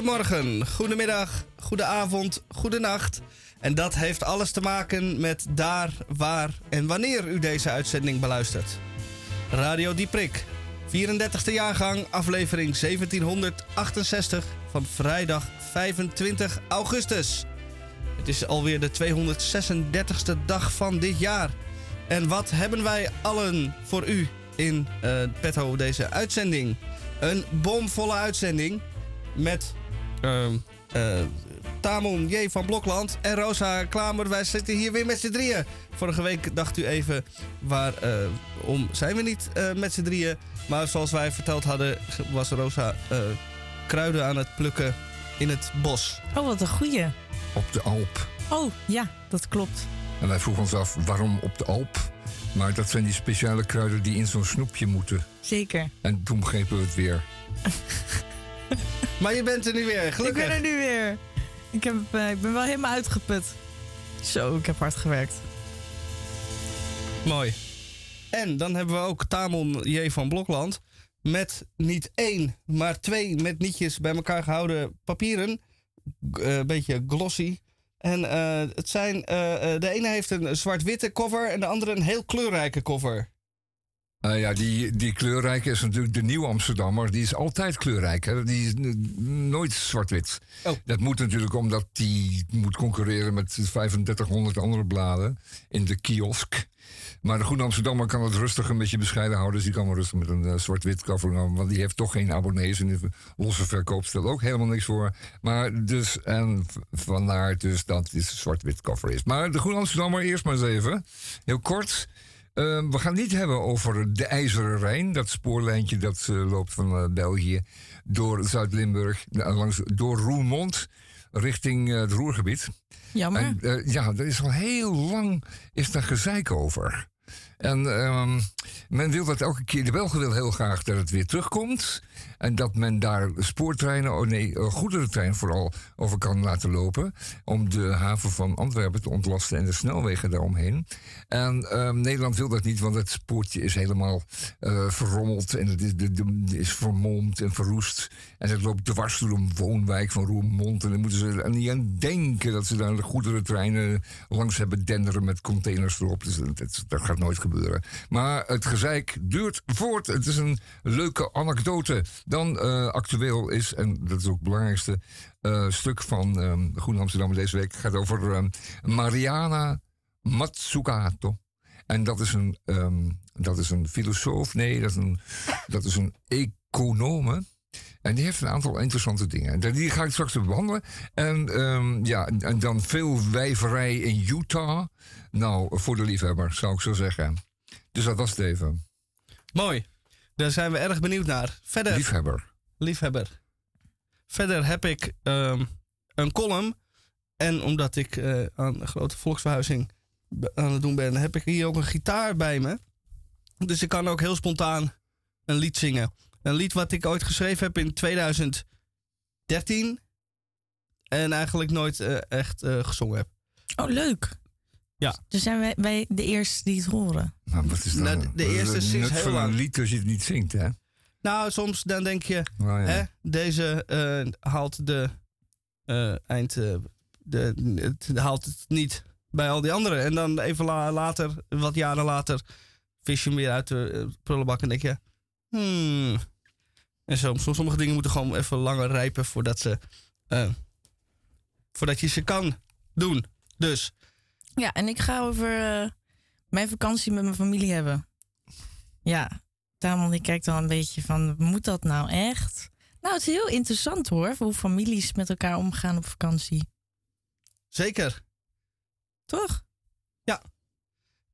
goedemorgen, goedemiddag, goedenavond, goedenacht. En dat heeft alles te maken met daar, waar en wanneer u deze uitzending beluistert. Radio Dieprik, 34e jaargang, aflevering 1768 van vrijdag 25 augustus. Het is alweer de 236e dag van dit jaar. En wat hebben wij allen voor u in uh, petto deze uitzending? Een bomvolle uitzending met Tamon J. van Blokland en Rosa Klamer. Wij zitten hier weer met z'n drieën. Vorige week dacht u even, waarom zijn we niet met z'n drieën? Maar zoals wij verteld hadden, was Rosa kruiden aan het plukken in het bos. Oh, wat een goeie. Op de Alp. Oh, ja, dat klopt. En wij vroegen ons af, waarom op de Alp? Maar dat zijn die speciale kruiden die in zo'n snoepje moeten. Zeker. En toen begrepen we het weer. maar je bent er nu weer, gelukkig. Ik ben er nu weer. Ik, heb, uh, ik ben wel helemaal uitgeput. Zo, ik heb hard gewerkt. Mooi. En dan hebben we ook Tamon J. van Blokland. Met niet één, maar twee met nietjes bij elkaar gehouden papieren. Een uh, beetje glossy. En uh, het zijn, de ene heeft een zwart-witte cover en de andere een heel kleurrijke cover. Uh, ja, die, die kleurrijke is natuurlijk de nieuwe Amsterdammer. Die is altijd kleurrijk. Hè? Die is nooit zwart-wit. Oh. Dat moet natuurlijk omdat die moet concurreren met 3500 andere bladen in de kiosk. Maar de Groene Amsterdammer kan het rustig een beetje bescheiden houden. Dus die kan wel rustig met een uh, zwart-wit cover gaan. Want die heeft toch geen abonnees. En de losse verkoop stelt ook helemaal niks voor. Maar dus, en vandaar dus dat dit zwart-wit cover is. Maar de Groene Amsterdammer eerst maar eens even. Heel kort. Uh, we gaan het niet hebben over de IJzeren Rijn. Dat spoorlijntje dat uh, loopt van uh, België door Zuid-Limburg. langs, door Roermond richting het Roergebied. Jammer. En, ja, er is al heel lang is daar gezeik over. En um, men wil dat elke keer. De Belgen wil heel graag dat het weer terugkomt. En dat men daar spoortreinen, oh nee, goederentrein vooral over kan laten lopen. Om de haven van Antwerpen te ontlasten en de snelwegen daaromheen. En um, Nederland wil dat niet, want het spoortje is helemaal uh, verrommeld. En het is, de, is vermomd en verroest. En het loopt dwars door een woonwijk van Roermond. En dan moeten ze er niet aan denken dat ze daar de goederentreinen langs hebben denderen met containers erop. Dus dat, dat gaat nooit gebeuren. Maar het gezeik duurt voort. Het is een leuke anekdote. Dan uh, actueel is, en dat is ook het belangrijkste uh, stuk van um, Groen Amsterdam deze week, gaat over um, Mariana Matsukato. En dat is een, um, dat is een filosoof, nee, dat is een, dat is een econome. En die heeft een aantal interessante dingen. Die ga ik straks behandelen. En, um, ja, en dan veel wijverij in Utah. Nou, voor de liefhebber, zou ik zo zeggen. Dus dat was het even. Mooi. Daar zijn we erg benieuwd naar. Verder. Liefhebber. Liefhebber. Verder heb ik um, een column. En omdat ik uh, aan een grote volksverhuizing aan het doen ben, heb ik hier ook een gitaar bij me. Dus ik kan ook heel spontaan een lied zingen. Een lied wat ik ooit geschreven heb in 2013. En eigenlijk nooit uh, echt uh, gezongen heb. Oh, leuk. Ja. Dus zijn wij, wij de eerste die het horen. Nou, wat is dan, nou, de, de eerste is sinds heel lang. een lied als je het niet zingt, hè? Nou, soms dan denk je, Oh, ja. hè, deze uh, haalt de uh, eind, de, het haalt het niet bij al die anderen. En dan even la later, wat jaren later, vis je hem weer uit de prullenbak en denk je, hmm. En zo, sommige dingen moeten gewoon even langer rijpen voordat ze, voordat je ze kan doen. Dus. Ja, en ik ga over uh, mijn vakantie met mijn familie hebben. Ja, Tamon die kijkt al een beetje van, moet dat nou echt? Nou, het is heel interessant hoor, hoe families met elkaar omgaan op vakantie. Zeker. Toch? Ja.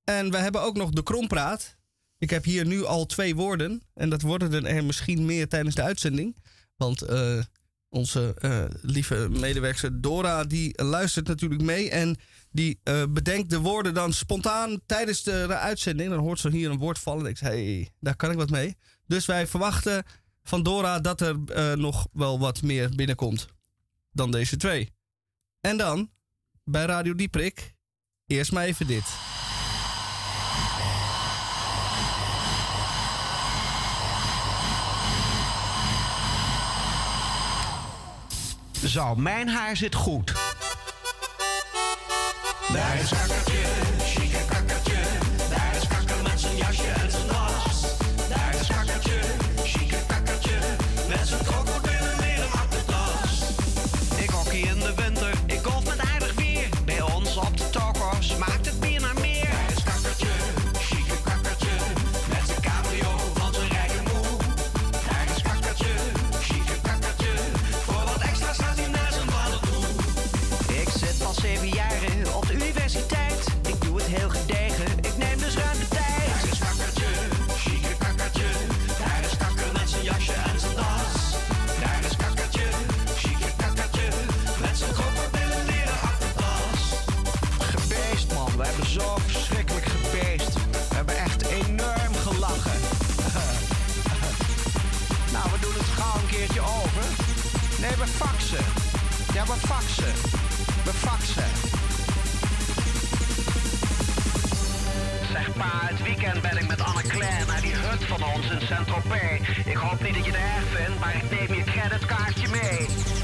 En we hebben ook nog de krompraat. Ik heb hier nu al twee woorden. En dat worden er misschien meer tijdens de uitzending. Want uh, onze uh, lieve medewerker Dora, die luistert natuurlijk mee. En die uh, bedenkt de woorden dan spontaan tijdens de, uitzending. Dan hoort ze hier een woord vallen en denkt hé, hey, daar kan ik wat mee. Dus wij verwachten van Dora dat er nog wel wat meer binnenkomt dan deze twee. En dan, bij Radio Dieprik, eerst maar even dit. Zo, mijn haar zit goed. We faxen. Ja, we faxen. We faxen. Zeg pa, het weekend ben ik met Anne-Claire naar die hut van ons in Saint-Tropez. Ik hoop niet dat je het erg vindt, maar ik neem je creditkaartje mee.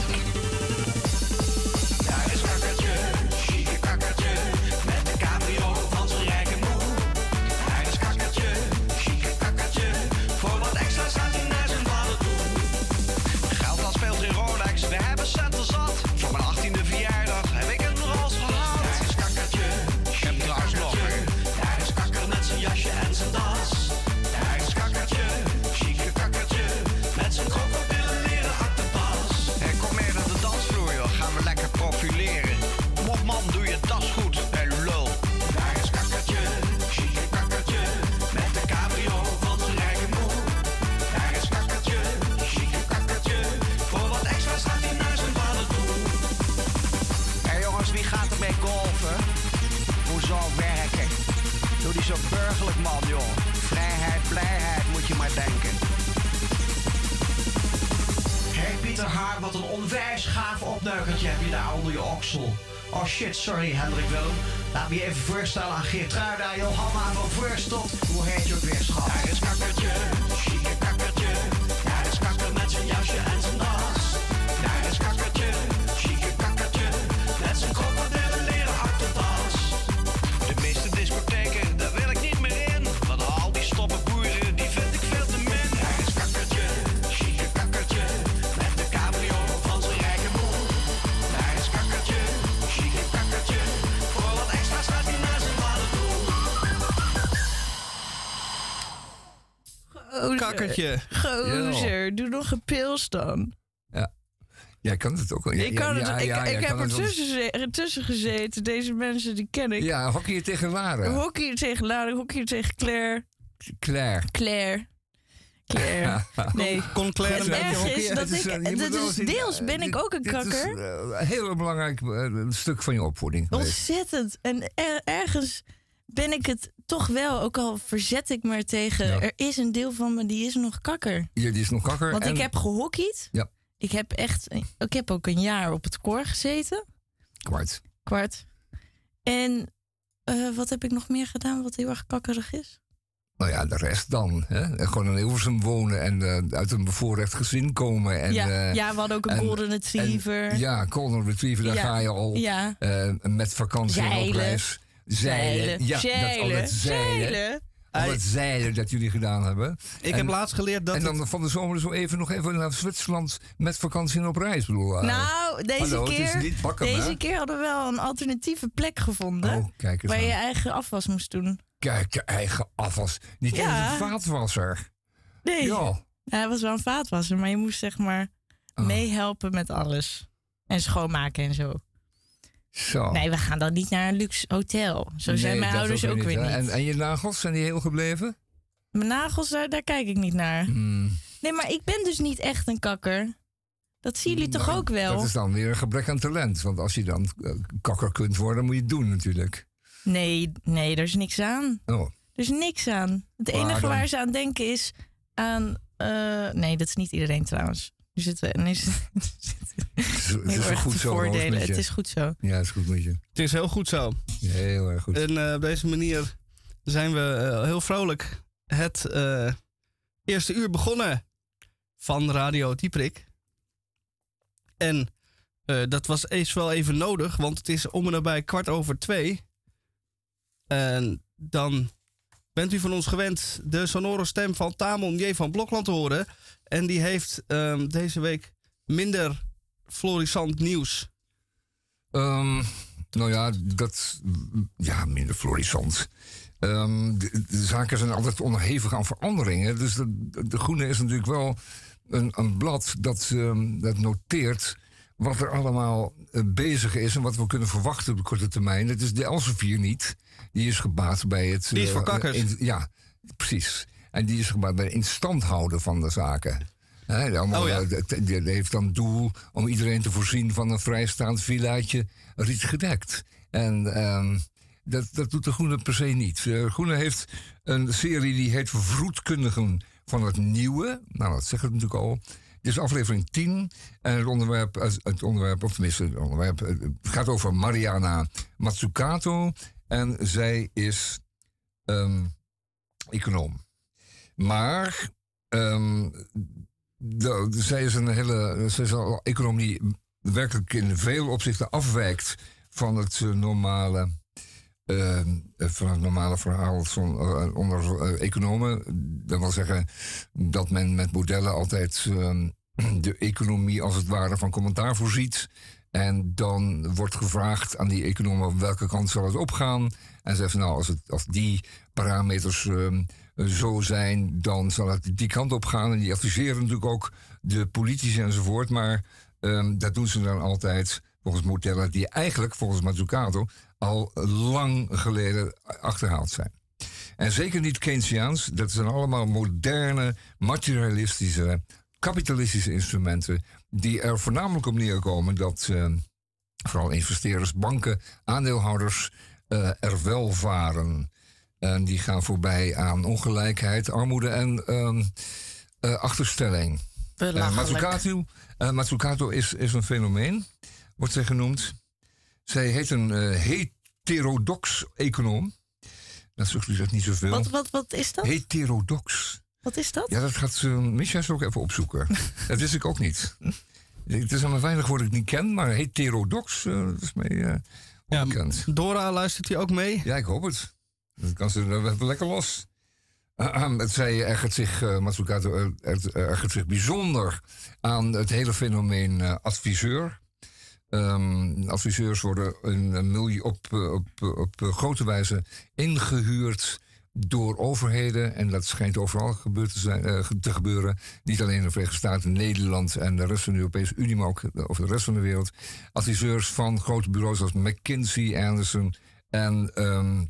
Gaaf opneukertje heb je daar onder je oksel. Oh shit, sorry Hendrik Willem. Laat me je even voorstellen aan Geertruida, Johanna van Voorstot. Hoe heet je weer, schat? Is dan. Jij kan het ook wel. Ja, ik kan ja, het, ik, ja, ik heb er tussen, ze- tussen gezeten. Deze mensen, die ken ik. Ja, hockey tegen Laren. Hockey tegen Lara, hockey tegen Claire. Claire. Claire. Claire. Nee. Kon Claire Het een beetje erg hockey? is dat is, ik... eh, dat is deels eh, ben ik ook een dit is, kakker. eh, een heel belangrijk stuk van je opvoeding. Ontzettend. En er- ergens ben ik het toch wel, ook al verzet ik me er tegen. Ja. Er is een deel van me die is nog kakker. Ja, die is nog kakker. Want en ik heb gehockeyd. Ja. Ik heb echt, ik heb ook een jaar op het koor gezeten. kwart. Kwart. En eh, wat heb ik nog meer gedaan wat heel erg kakkerig is? Nou ja, de rest dan. Hè? En Gewoon in Hilversum wonen en eh, uit een bevoorrecht gezin komen. En, ja, eh, ja, we hadden ook een en- golden retriever. en- ja, Golden Retriever, daar Ja, ga je al. ja. met vakantie en op reis. Zeilen. Ja, dat, al het zeilen. zeilen. Al het zeilen dat jullie gedaan hebben. Ik En- heb laatst geleerd dat En dan het- van de zomer zo even nog even naar Zwitserland met vakantie en op reis. Bedoel, eh, Nou, deze hallo, keer, niet bakken, deze hè? keer hadden we wel een alternatieve plek gevonden. Oh, kijk eens waar aan. je eigen afwas moest doen. Kijk, je eigen afwas. Niet Ja. eens een vaatwasser. Nee, Ja. hij was wel een vaatwasser, maar je moest zeg maar Oh. meehelpen met alles. En schoonmaken en zo. Zo. Nee, we gaan dan niet naar een luxe hotel. Zo zijn mijn ouders ook weer niet. En, en je nagels, zijn die heel gebleven? Mijn nagels, daar, daar kijk ik niet naar. Hmm. Nee, maar ik ben dus niet echt een kakker. Dat zien jullie toch Nou, ook wel? Dat is dan weer een gebrek aan talent. Want als je dan eh, kakker kunt worden, moet je het doen natuurlijk. Nee, nee, er is niks aan. Oh. Er is niks aan. Het enige waar ze aan denken is aan... eh, nee, dat is niet iedereen trouwens. Nu zitten we... Nu zitten Het is, het goed te zo. Voordelen. Het is goed zo. Ja, het is goed met je. Het is heel goed zo. Heel erg goed. En eh, op deze manier zijn we eh, heel vrolijk het eh, eerste uur begonnen van Radio Dieprik. En Eh, dat was eens wel even nodig, want het is om en nabij kwart over twee. En dan bent u van ons gewend de sonore stem van Tamon J. van Blokland te horen. En die heeft ehm, deze week minder florissant nieuws. Ehm, nou ja, dat. Ja, minder florissant. Ehm, de, zaken zijn altijd onderhevig aan veranderingen. Dus de, Groene is natuurlijk wel een, een blad dat, dat noteert wat er allemaal eh, bezig is en wat we kunnen verwachten op de korte termijn. Het is de Elsevier niet. Die is gebaat bij het. Die is voor eh, kakkers. in- ja, precies. En die is gebaat bij het in stand houden van de zaken. Allemaal, Oh ja. eh, die heeft dan doel om iedereen te voorzien van een vrijstaand villaatje rietgedekt. En ehm, dat, dat doet de Groene per se niet. De Groene heeft een serie die heet Vroedkundigen van het Nieuwe. Nou, dat zegt het natuurlijk al. Dit is aflevering 10. En het onderwerp, het onderwerp of tenminste, het onderwerp, het gaat over Mariana Matsukato. En zij is ehm, econoom. Maar ehm, de, zij is een hele. Zij is een die werkelijk in veel opzichten afwijkt van het normale. Eh, van het normale verhaal van, eh, onder eh, economen. Dat wil zeggen dat men met modellen altijd ehm, de economie als het ware van commentaar voorziet. En dan wordt gevraagd aan die economen welke kant zal het opgaan. En zegt van nou, als, het, als die parameters ehm, zo zijn, dan zal het die kant op gaan. En die adviseren natuurlijk ook de politici enzovoort. Maar dat doen ze dan altijd volgens modellen die eigenlijk, volgens Mazzucato, al lang geleden achterhaald zijn. En zeker niet Keynesiaans. Dat zijn allemaal moderne, materialistische, kapitalistische instrumenten. die er voornamelijk op neerkomen dat eh, vooral investeerders, banken, aandeelhouders eh, er wel varen. En die gaan voorbij aan ongelijkheid, armoede en ehm, eh, achterstelling. Eh, Matsukato is, is een fenomeen, wordt zij genoemd. Zij heet een eh, heterodox econoom. Dat zegt u zegt niet zoveel. Wat, wat, wat is dat? Heterodox. Wat is dat? Ja, dat gaat uh, Misha ook even opzoeken. dat wist ik ook niet. Het is aan mijn weinig woord dat ik niet ken, maar heterodox, eh, dat is mij eh Ja, onbekend. Dora luistert hij ook mee. Ja, ik hoop het. Dan kan ze er even lekker los. Het zij ergert zich, Matsukato het ergert zich bijzonder aan het hele fenomeen adviseur. Ehm, adviseurs worden een op, eh, op, eh, op eh, grote wijze ingehuurd door overheden. En dat schijnt overal gebeurd te, zijn, eh, te gebeuren. Niet alleen in de Verenigde Staten, Nederland en de rest van de Europese Unie, maar ook over de rest van de wereld. Adviseurs van grote bureaus als McKinsey, Anderson en ehm,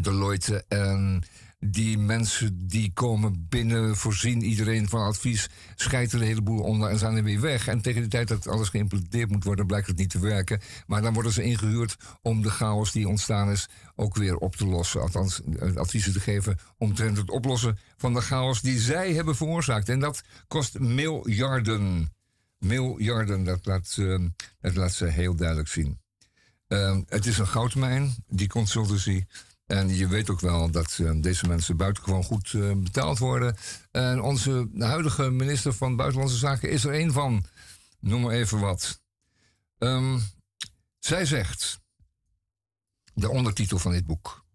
Deloitte. En die mensen die komen binnen, voorzien iedereen van advies, scheiden de hele boel onder en zijn er weer weg. En tegen de tijd dat alles geïmplementeerd moet worden, blijkt het niet te werken. Maar dan worden ze ingehuurd om de chaos die ontstaan is ook weer op te lossen. Althans, eh, adviezen te geven omtrent het oplossen van de chaos die zij hebben veroorzaakt. En dat kost miljarden. Miljarden, dat laat, eh, dat laat ze heel duidelijk zien. Ehm, het is een goudmijn, die consultancy. En je weet ook wel dat eh, deze mensen buitengewoon goed eh, betaald worden. En onze huidige minister van Buitenlandse Zaken is er één van. Noem maar even wat. Ehm, zij zegt, de ondertitel van dit boek...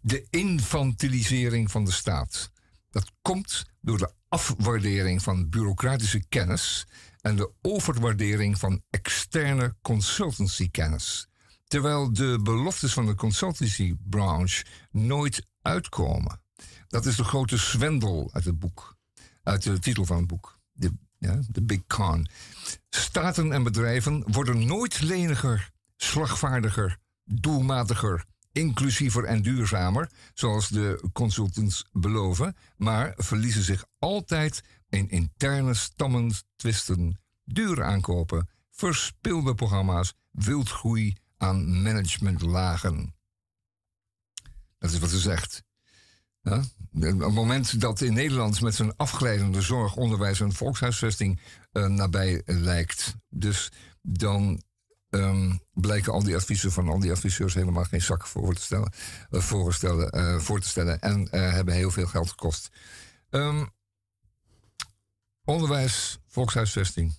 De infantilisering van de staat. Dat komt door de afwaardering van bureaucratische kennis... en de overwaardering van externe consultancykennis terwijl de beloftes van de consultancybranche nooit uitkomen. Dat is de grote zwendel uit het boek, uit de titel van het boek, de, ja, Big Con. Staten en bedrijven worden nooit leniger, slagvaardiger, doelmatiger, inclusiever en duurzamer, zoals de consultants beloven, maar verliezen zich altijd in interne stammentwisten, dure aankopen, verspilde programma's, wildgroei aan managementlagen. Dat is wat ze zegt. Ja? Op het moment dat in Nederland met zijn afgeleidende zorg, onderwijs en volkshuisvesting eh, nabij lijkt, dus dan ehm, blijken al die adviezen van al die adviseurs helemaal geen zak voor te stellen, eh, voorstellen, eh, voor te stellen en hebben heel veel geld gekost. Ehm, onderwijs, volkshuisvesting,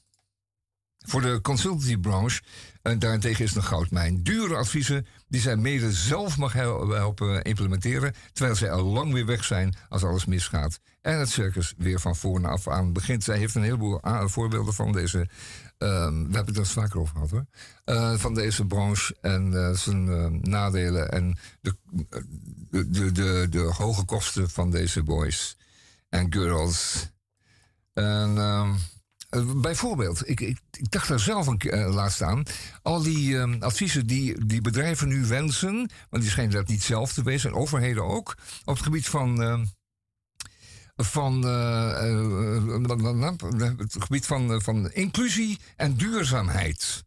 Voor de consultancybranche en daarentegen is het een goudmijn. Dure adviezen die zij mede zelf mag hel- helpen implementeren, terwijl zij al lang weer weg zijn als alles misgaat. En het circus weer van vooraf aan begint. Zij heeft een heleboel voorbeelden van deze. ehm, we hebben het er vaker over gehad hoor. eh, van deze branche en eh, zijn eh, nadelen en de, de, de, de, hoge kosten van deze boys en girls. En ehm, eh, bijvoorbeeld, ik, ik, dacht daar zelf een keer eh, laatst aan. Al die ehm, adviezen die, die bedrijven nu wensen, want die schijnen dat niet zelf te wezen, en overheden ook, op het gebied van. ehm, van eh, eh, het gebied van, eh, van inclusie en duurzaamheid.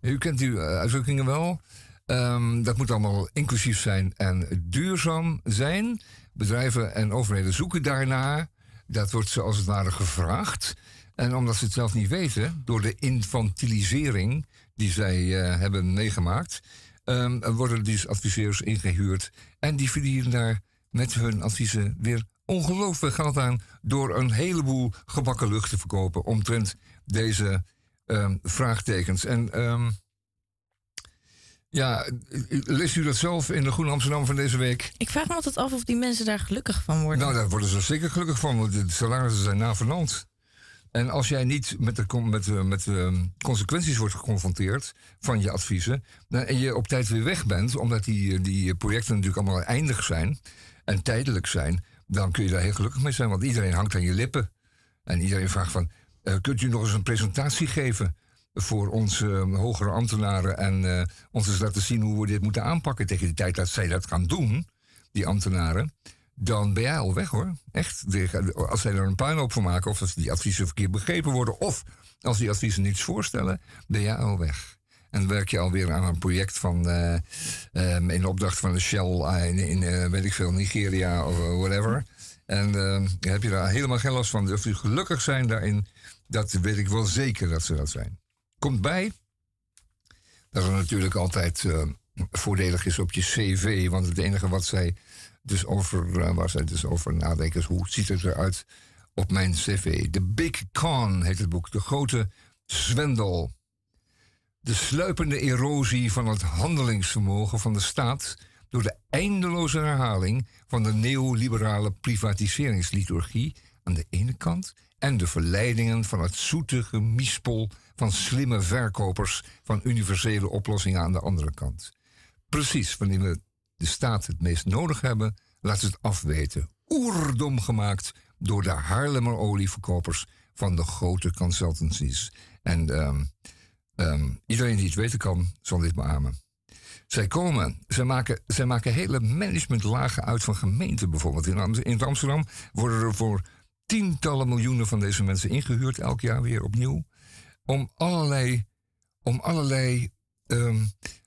U kent die eh, uitdrukkingen wel. Ehm, dat moet allemaal inclusief zijn en duurzaam zijn. Bedrijven en overheden zoeken daarnaar. Dat wordt ze als het ware gevraagd. En omdat ze het zelf niet weten, door de infantilisering die zij eh, hebben meegemaakt, ehm, worden dus adviseurs ingehuurd. En die verdienen daar met hun adviezen weer ongelooflijk geld aan door een heleboel gebakken lucht te verkopen omtrent deze ehm, vraagtekens. En ehm, ja, leest u dat zelf in de Groene Amsterdam van deze week? Ik vraag me altijd af of die mensen daar gelukkig van worden. Nou, daar worden ze zeker gelukkig van, want de salarissen zijn navenant. En als jij niet met de, met, de- met de consequenties wordt geconfronteerd van je adviezen, en je op tijd weer weg bent, omdat die, die projecten natuurlijk allemaal eindig zijn en tijdelijk zijn, dan kun je daar heel gelukkig mee zijn, want iedereen hangt aan je lippen. En iedereen vraagt van, eh, kunt u nog eens een presentatie geven voor onze eh, hogere ambtenaren en eh, ons eens laten zien hoe we dit moeten aanpakken tegen de tijd dat zij dat gaan doen, die ambtenaren dan ben jij al weg hoor. Echt. Als zij er een puinhoop van maken, of als die adviezen verkeerd begrepen worden, of als die adviezen niets voorstellen, ben jij al weg. En werk je alweer aan een project van, ehm, in opdracht van de Shell eh, in, eh, weet ik veel, Nigeria of whatever. En ehm, heb je daar helemaal geen last van. Of die gelukkig zijn daarin, dat weet ik wel zeker dat ze dat zijn. Komt bij dat het natuurlijk altijd eh, voordelig is op je cv. Want het enige wat zij dus over, waar zij dus over nadenken hoe ziet het eruit op mijn cv. The Big Con heet het boek. De grote zwendel. De sluipende erosie van het handelingsvermogen van de staat door de eindeloze herhaling van de neoliberale privatiseringsliturgie aan de ene kant en de verleidingen van het zoete gemispel van slimme verkopers van universele oplossingen aan de andere kant. Precies wanneer we de staat het meest nodig hebben, laat het afweten. Oerdom gemaakt door de Haarlemmer olieverkopers van de grote consultancies. En ehm, ehm, iedereen die het weten kan, zal dit beamen. Zij komen, zij maken, zij maken hele managementlagen uit van gemeenten bijvoorbeeld. In, in Amsterdam worden er voor tientallen miljoenen van deze mensen ingehuurd, elk jaar weer opnieuw. Om allerlei, om allerlei ehm,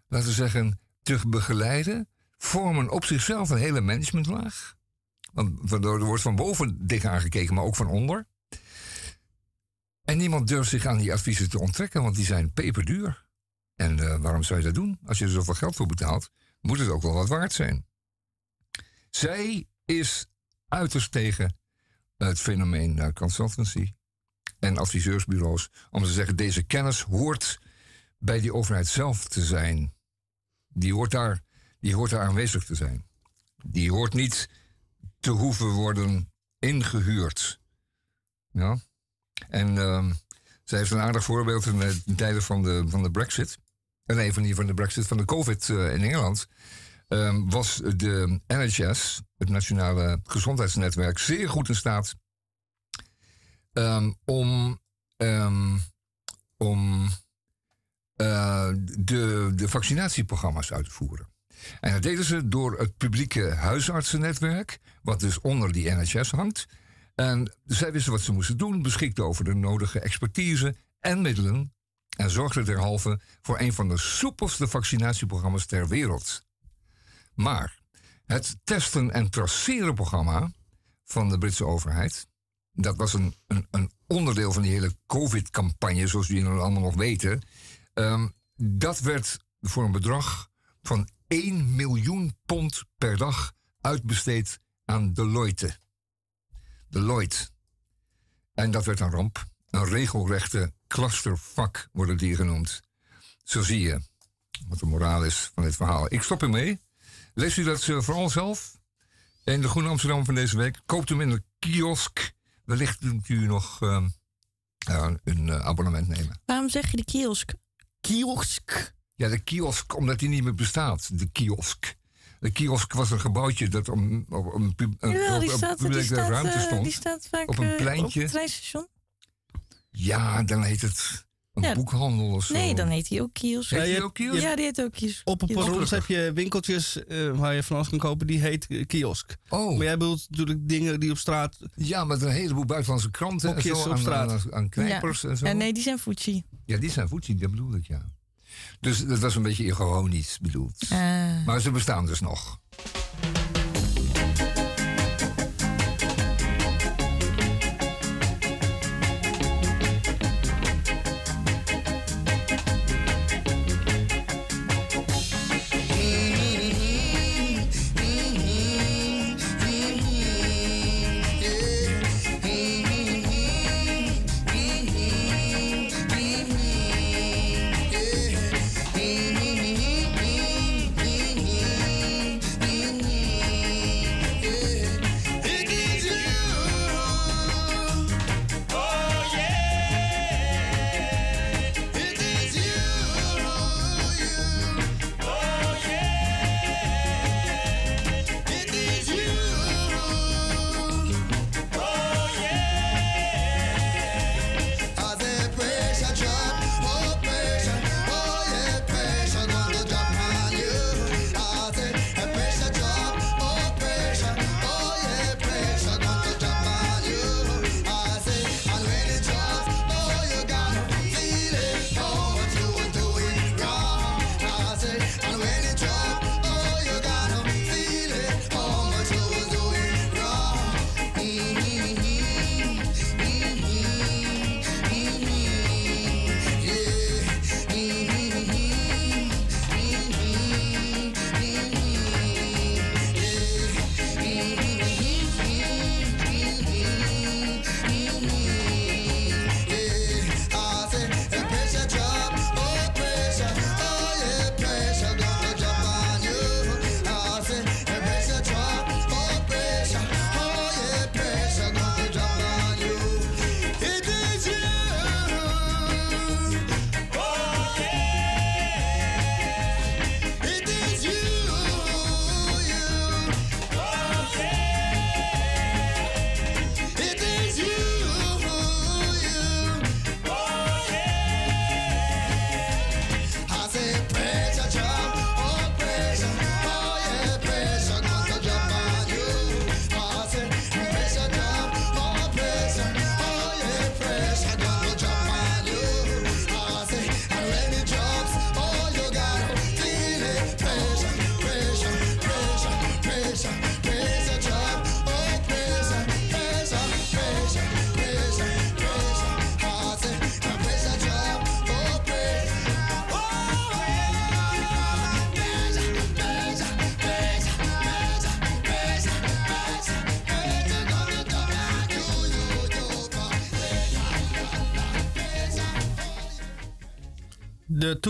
laten we zeggen, te begeleiden, vormen op zichzelf een hele managementlaag. Want waardoor er wordt van boven tegenaan gekeken, maar ook van onder. En niemand durft zich aan die adviezen te onttrekken, want die zijn peperduur. En eh, waarom zou je dat doen? Als je er zoveel geld voor betaalt, moet het ook wel wat waard zijn. Zij is uiterst tegen het fenomeen eh, consultancy en adviseursbureaus. Om te zeggen, deze kennis hoort bij die overheid zelf te zijn. Die hoort daar, die hoort daar aanwezig te zijn. Die hoort niet te hoeven worden ingehuurd. Ja? En ehm, zij heeft een aardig voorbeeld in, de- tijden van de, van de Brexit. Nee, van, die, van de Brexit, van de COVID eh, in Engeland. ehm, was de NHS, het Nationale Gezondheidsnetwerk, zeer goed in staat ehm, om, om eh, de, de vaccinatieprogramma's uit te voeren. En dat deden ze door het publieke huisartsennetwerk, wat dus onder die NHS hangt. En zij wisten wat ze moesten doen, beschikten over de nodige expertise en middelen. En zorgden derhalve voor een van de soepelste vaccinatieprogramma's ter wereld. Maar het testen- en traceren-programma van de Britse overheid, dat was een, een, een onderdeel van die hele COVID-campagne, zoals jullie allemaal nog weten. Ehm, dat werd voor een bedrag van 1 miljoen pond per dag uitbesteed aan Deloitte. Deloitte. En dat werd een ramp. Een regelrechte clustervak worden die genoemd. Zo zie je wat de moraal is van dit verhaal. Ik stop ermee. Lees u dat eh, vooral zelf. In de Groene Amsterdam van deze week. Koopt hem in de kiosk. Wellicht kunt u nog ehm, ja, een eh, abonnement nemen. Waarom zeg je de kiosk? Kiosk. Ja, de kiosk, omdat die niet meer bestaat. De kiosk. De kiosk was een gebouwtje dat om, op een, pub, op staat, publieke staat, ruimte eh, stond. die staat vaak op een eh, pleintje. op het treinstation. Ja, dan heet het een Ja. boekhandel of zo. Nee, dan heet hij ook kiosk. Heet Ja, die je- ook kiosk? Ja, die heet ook kiosk. Op een perrons heb je winkeltjes eh, waar je van alles kan kopen. Die heet kiosk. Oh, Maar jij bedoelt natuurlijk dingen die op straat... ja, met een heleboel buitenlandse kranten en zo. op aan, straat. aan, aan knijpers en zo. Ja, nee, die zijn Fuji. Ja, die zijn voedsel, dat bedoel ik, ja. Dus dat was een beetje ironisch bedoeld. Ah. Maar ze bestaan dus nog.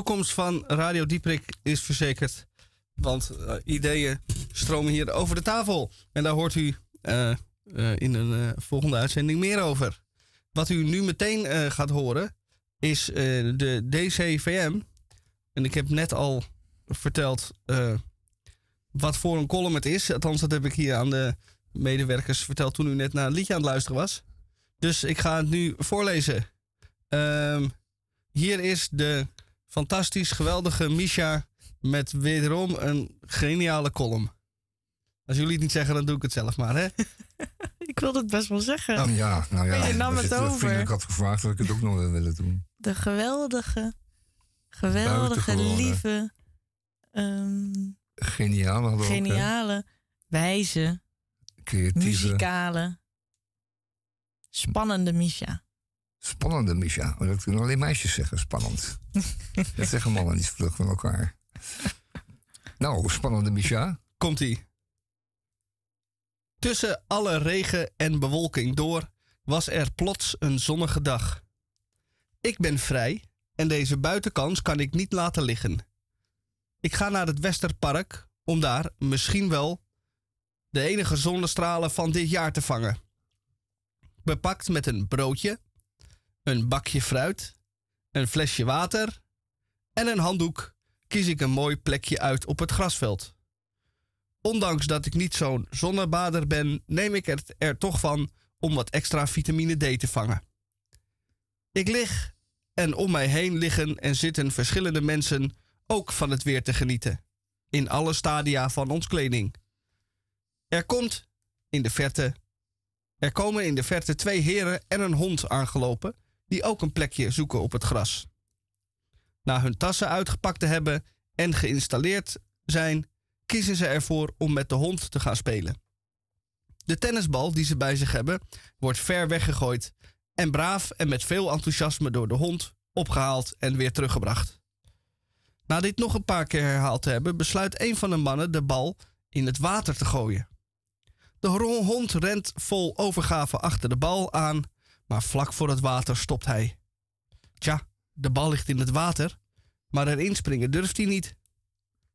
Toekomst van Radio Dieprik is verzekerd. Want eh, ideeën stromen hier over de tafel. En daar hoort u eh, eh, in een volgende uitzending meer over. Wat u nu meteen gaat horen is de DCVM. En ik heb net al verteld wat voor een column het is. Althans, dat heb ik hier aan de medewerkers verteld toen u net naar een liedje aan het luisteren was. Dus ik ga het nu voorlezen. Ehm, hier is de fantastisch geweldige Misha met wederom een geniale column. Als jullie het niet zeggen, dan doe ik het zelf maar, hè? Ik wilde het best wel zeggen. Nou ja, nou ja. Je nam het over. vriendelijk had gevraagd, had ik het ook nog wel willen doen. De geweldige, geweldige, lieve, ehm, hadden ook, hè? geniale, wijze, Creatieve, muzikale, spannende Misha. Spannende Misha. Dat kunnen alleen meisjes zeggen, spannend. dat zeggen mannen niet vlug van elkaar. Nou, spannende Misha. Komt-ie. Tussen alle regen en bewolking door was er plots een zonnige dag. Ik ben vrij en deze buitenkans kan ik niet laten liggen. Ik ga naar het Westerpark om daar misschien wel de enige zonnestralen van dit jaar te vangen. Bepakt met een broodje, een bakje fruit, een flesje water en een handdoek kies ik een mooi plekje uit op het grasveld. Ondanks dat ik niet zo'n zonnebader ben, neem ik het er toch van om wat extra vitamine D te vangen. Ik lig en om mij heen liggen en zitten verschillende mensen ook van het weer te genieten. In alle stadia van ons kleding. Er komt in de verte. Er komen in de verte twee heren en een hond aangelopen, die ook een plekje zoeken op het gras. Na hun tassen uitgepakt te hebben en geïnstalleerd zijn, kiezen ze ervoor om met de hond te gaan spelen. De tennisbal die ze bij zich hebben, wordt ver weggegooid en braaf en met veel enthousiasme door de hond opgehaald en weer teruggebracht. Na dit nog een paar keer herhaald te hebben, besluit een van de mannen de bal in het water te gooien. De hond rent vol overgave achter de bal aan, maar vlak voor het water stopt hij. Tja, de bal ligt in het water, maar erin springen durft hij niet.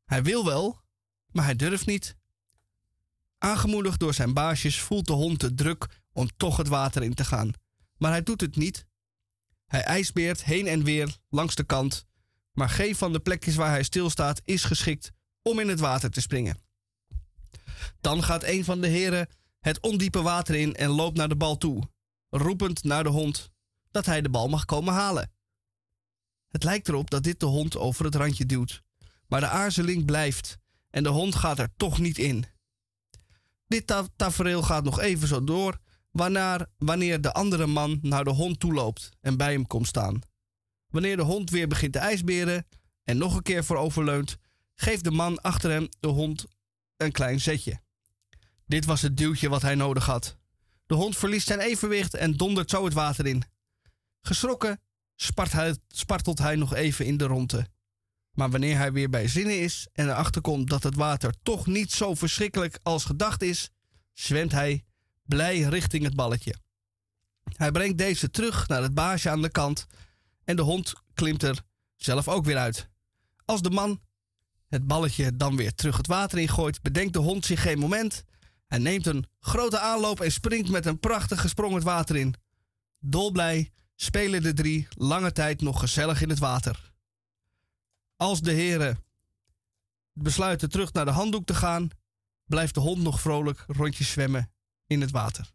Hij wil wel, maar hij durft niet. Aangemoedigd door zijn baasjes voelt de hond de druk om toch het water in te gaan, maar hij doet het niet. Hij ijsbeert heen en weer langs de kant, maar geen van de plekjes waar hij stilstaat is geschikt om in het water te springen. Dan gaat een van de heren het ondiepe water in en loopt naar de bal toe, roepend naar de hond dat hij de bal mag komen halen. Het lijkt erop dat dit de hond over het randje duwt, maar de aarzeling blijft en de hond gaat er toch niet in. Dit ta tafereel gaat nog even zo door, waarna, wanneer de andere man naar de hond toeloopt en bij hem komt staan. Wanneer de hond weer begint te ijsberen en nog een keer vooroverleunt, geeft de man achter hem de hond een klein zetje. Dit was het duwtje wat hij nodig had. De hond verliest zijn evenwicht en dondert zo het water in. Geschrokken spartelt hij nog even in de ronde. Maar wanneer hij weer bij zinnen is en erachter komt dat het water toch niet zo verschrikkelijk als gedacht is, zwemt hij blij richting het balletje. Hij brengt deze terug naar het baasje aan de kant en de hond klimt er zelf ook weer uit. Als de man het balletje dan weer terug het water ingooit, bedenkt de hond zich geen moment. Hij neemt een grote aanloop en springt met een prachtige sprong het water in. Dolblij spelen de drie lange tijd nog gezellig in het water. Als de heren besluiten terug naar de handdoek te gaan, blijft de hond nog vrolijk rondjes zwemmen in het water.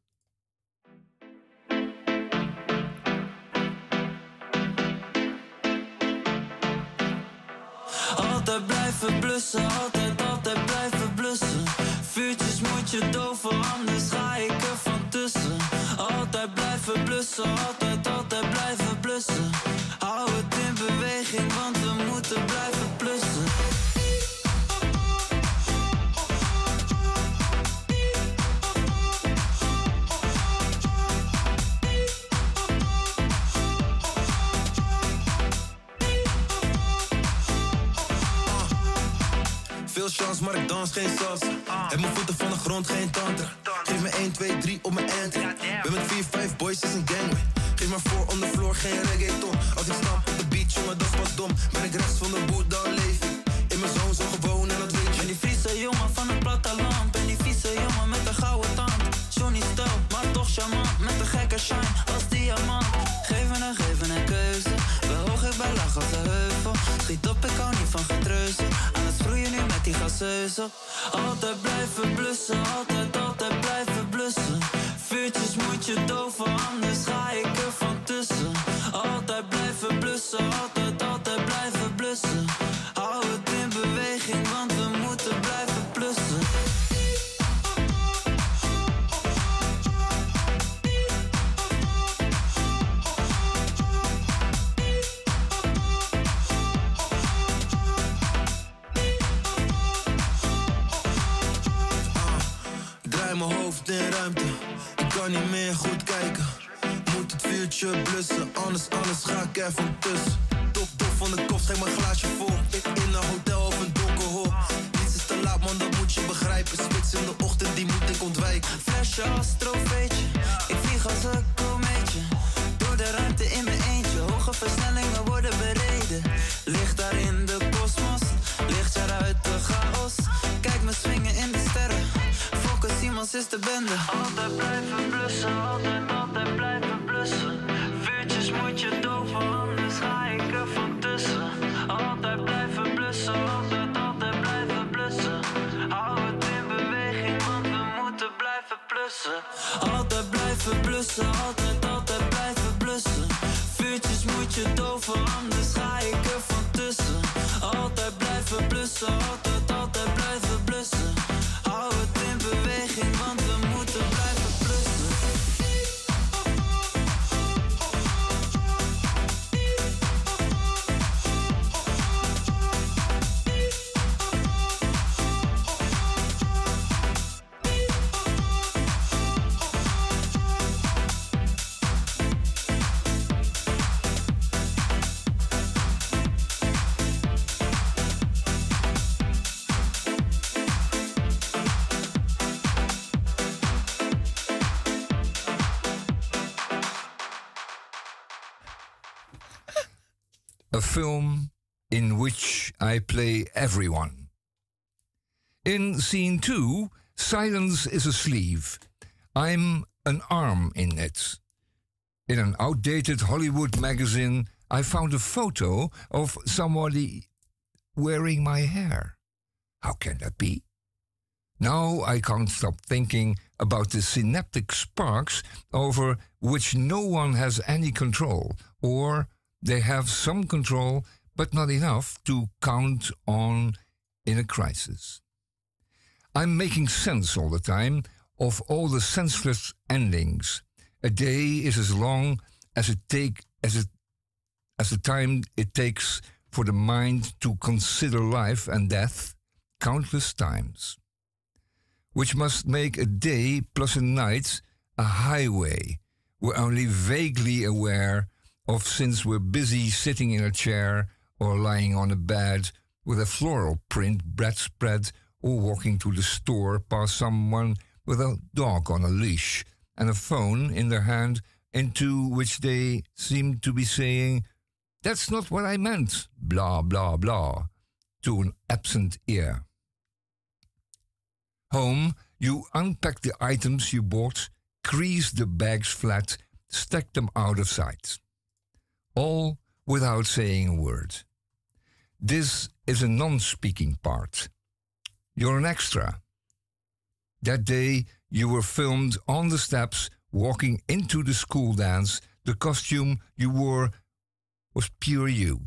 Altijd blijven blussen, altijd, altijd blijven blussen. Vuurtjes moet je doven, anders ga ik er van tussen. Altijd blijven blussen, altijd, altijd blijven blussen. Hou het in beweging, want we moeten blijven plussen. Chance, maar ik dans geen salsa. Heb mijn voeten van de grond, geen tantra. Geef me 1, 2, 3 op mijn enter. Ben met 4, 5 boys, is een gangway. Geef maar voor on the floor, geen reggaeton. Als ik stap op de beach, jongen, dat is pas dom. Ben ik rechts van de boot, dan leef ik. In mijn zoon zo gewoon en dat weet je. Ben die vieze jongen van het platteland. Ben die vieze jongen met een gouden tand. Johnny stel, maar toch charmant. Met een gekke shine als diamant. Geven en geven en keuze. We hoog ik bij lach als een heuvel. Schiet op, ik hou niet van getreuzen. Altijd blijven blussen, altijd, altijd blijven blussen. Vuurtjes moet je doven, anders ga ik er van tussen. Altijd blijven blussen, altijd, altijd blijven blussen. Hou het in beweging, want kan niet meer goed kijken. Moet het vuurtje blussen, anders, anders ga ik van tussen. Top, top van de kop, schenk mijn glaasje vol. Ik in een hotel of een donkerhol. Niets is te laat, man, dat moet je begrijpen. Spits in de ochtend, die moet ik ontwijken. Flesje als trofeetje, ik vlieg als een komeetje. Door de ruimte in mijn eentje, hoge de bende. Altijd blijven blussen, altijd, altijd blijven blussen. Vuurtjes moet je doven, anders ga ik er van tussen. Altijd blijven blussen, altijd, altijd blijven blussen. Hou het in beweging, want we moeten blijven blussen. Altijd blijven blussen, altijd, altijd blijven blussen. Vuurtjes moet je doven, anders ga ik er van tussen. Altijd blijven blussen, altijd, altijd blijven film in which I play everyone. In scene two, silence is a sleeve. I'm an arm in it. In an outdated Hollywood magazine, I found a photo of somebody wearing my hair. How can that be? Now I can't stop thinking about the synaptic sparks over which no one has any control, or they have some control but not enough to count on in a crisis. I'm making sense all the time of all the senseless endings. A day is as long as it take as it as the time it takes for the mind to consider life and death countless times, which must make a day plus a night a highway we're only vaguely aware of since we're busy sitting in a chair or lying on a bed with a floral print bedspread or walking to the store past someone with a dog on a leash and a phone in their hand into which they seem to be saying, That's not what I meant, blah, blah, blah, to an absent ear. Home, you unpack the items you bought, crease the bags flat, stack them out of sight. All without saying a word. This is a non speaking part. You're an extra. That day, you were filmed on the steps walking into the school dance. The costume you wore was pure you.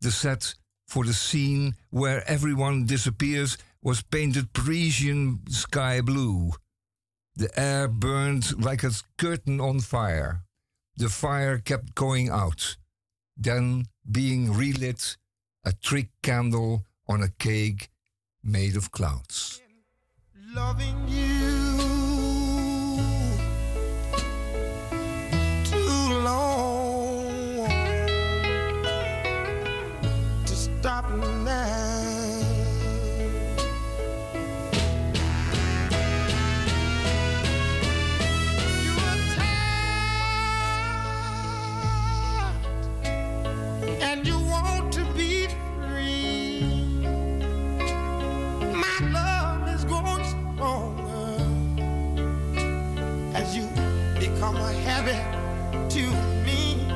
The set for the scene where everyone disappears was painted Parisian sky blue. The air burned like a curtain on fire. The fire kept going out, then being relit, a trick candle on a cake made of clouds. loving you to me.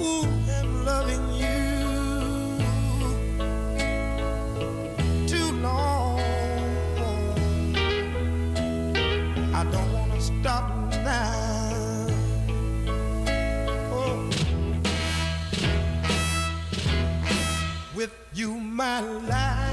Ooh, I'm loving you too long. I don't want to stop now. Oh. With you, my life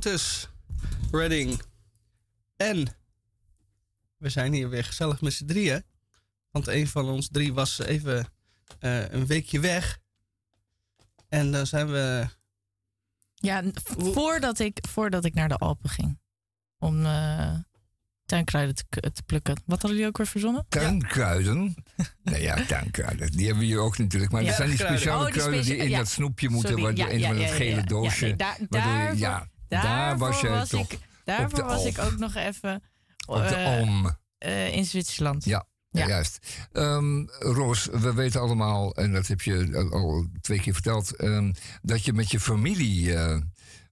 Otis Redding. En we zijn hier weer gezellig met z'n drieën. Want een van ons drie was even eh, een weekje weg. En dan zijn we... Ja, voordat ik, voordat ik naar de Alpen ging. Om eh, tuinkruiden te, te plukken. Wat hadden jullie ook weer verzonnen? Tuinkruiden. Nee, ja, tuinkruiden. Die hebben we hier ook natuurlijk. Maar Ja, dat zijn die kruiden. speciale Oh, die kruiden die in ja. dat snoepje moeten. Sorry, Waardoor ja, ja, ja, dat ja, gele ja. Ja, doosje. nee, daar- waardoor ja, daar was je toch. ik, daarvoor was ik ook nog even op de eh, Alm. eh, in Zwitserland. Ja, Ja. juist. Ehm, Roos, we weten allemaal, en dat heb je al- twee keer verteld, ehm, dat je met je familie eh,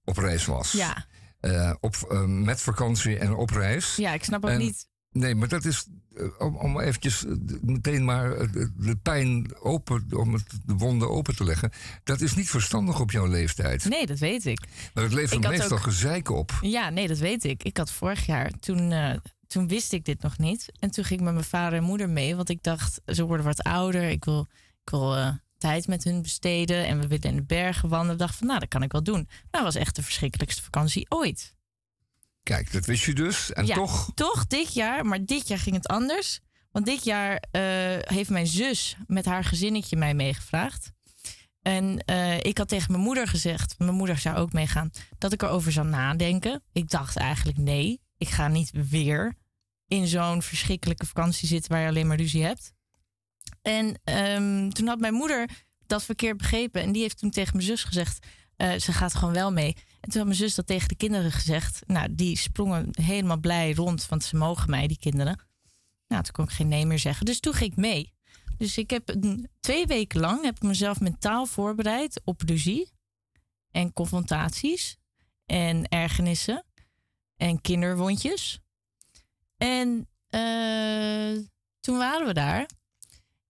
op reis was. Ja, Eh, op, eh, met vakantie en op reis. ja, ik snap ook En- niet. Nee, maar dat is eh, om, om eventjes eh, meteen maar eh, de, pijn open, om het, de wonden open te leggen. Dat is niet verstandig op jouw leeftijd. Nee, dat weet ik. Maar het levert Ik meestal ook- gezeik op. Ja, nee, dat weet ik. Ik had vorig jaar, toen, eh, toen wist ik dit nog niet. En toen ging ik met mijn vader en moeder mee. Want ik dacht, ze worden wat ouder. Ik wil, ik wil eh, tijd met hun besteden. En we willen in de bergen wandelen. Ik dacht van, nou, dat kan ik wel doen. Nou, was echt de verschrikkelijkste vakantie ooit. Kijk, dat wist je dus. En Ja, toch, Toch dit jaar, maar dit jaar ging het anders. Want dit jaar eh, heeft mijn zus met haar gezinnetje mij meegevraagd. En eh, ik had tegen mijn moeder gezegd, mijn moeder zou ook meegaan, dat ik erover zou nadenken. Ik dacht eigenlijk nee, ik ga niet weer in zo'n verschrikkelijke vakantie zitten waar je alleen maar ruzie hebt. En ehm, toen had mijn moeder dat verkeerd begrepen en die heeft toen tegen mijn zus gezegd, eh, ze gaat gewoon wel mee. En toen had mijn zus dat tegen de kinderen gezegd. Nou, die sprongen helemaal blij rond, want ze mogen mij, die kinderen. Nou, toen kon ik geen nee meer zeggen. Dus toen ging ik mee. Dus ik heb twee weken lang heb ik mezelf mentaal voorbereid op ruzie en confrontaties en ergernissen en kinderwondjes. En eh, toen waren we daar.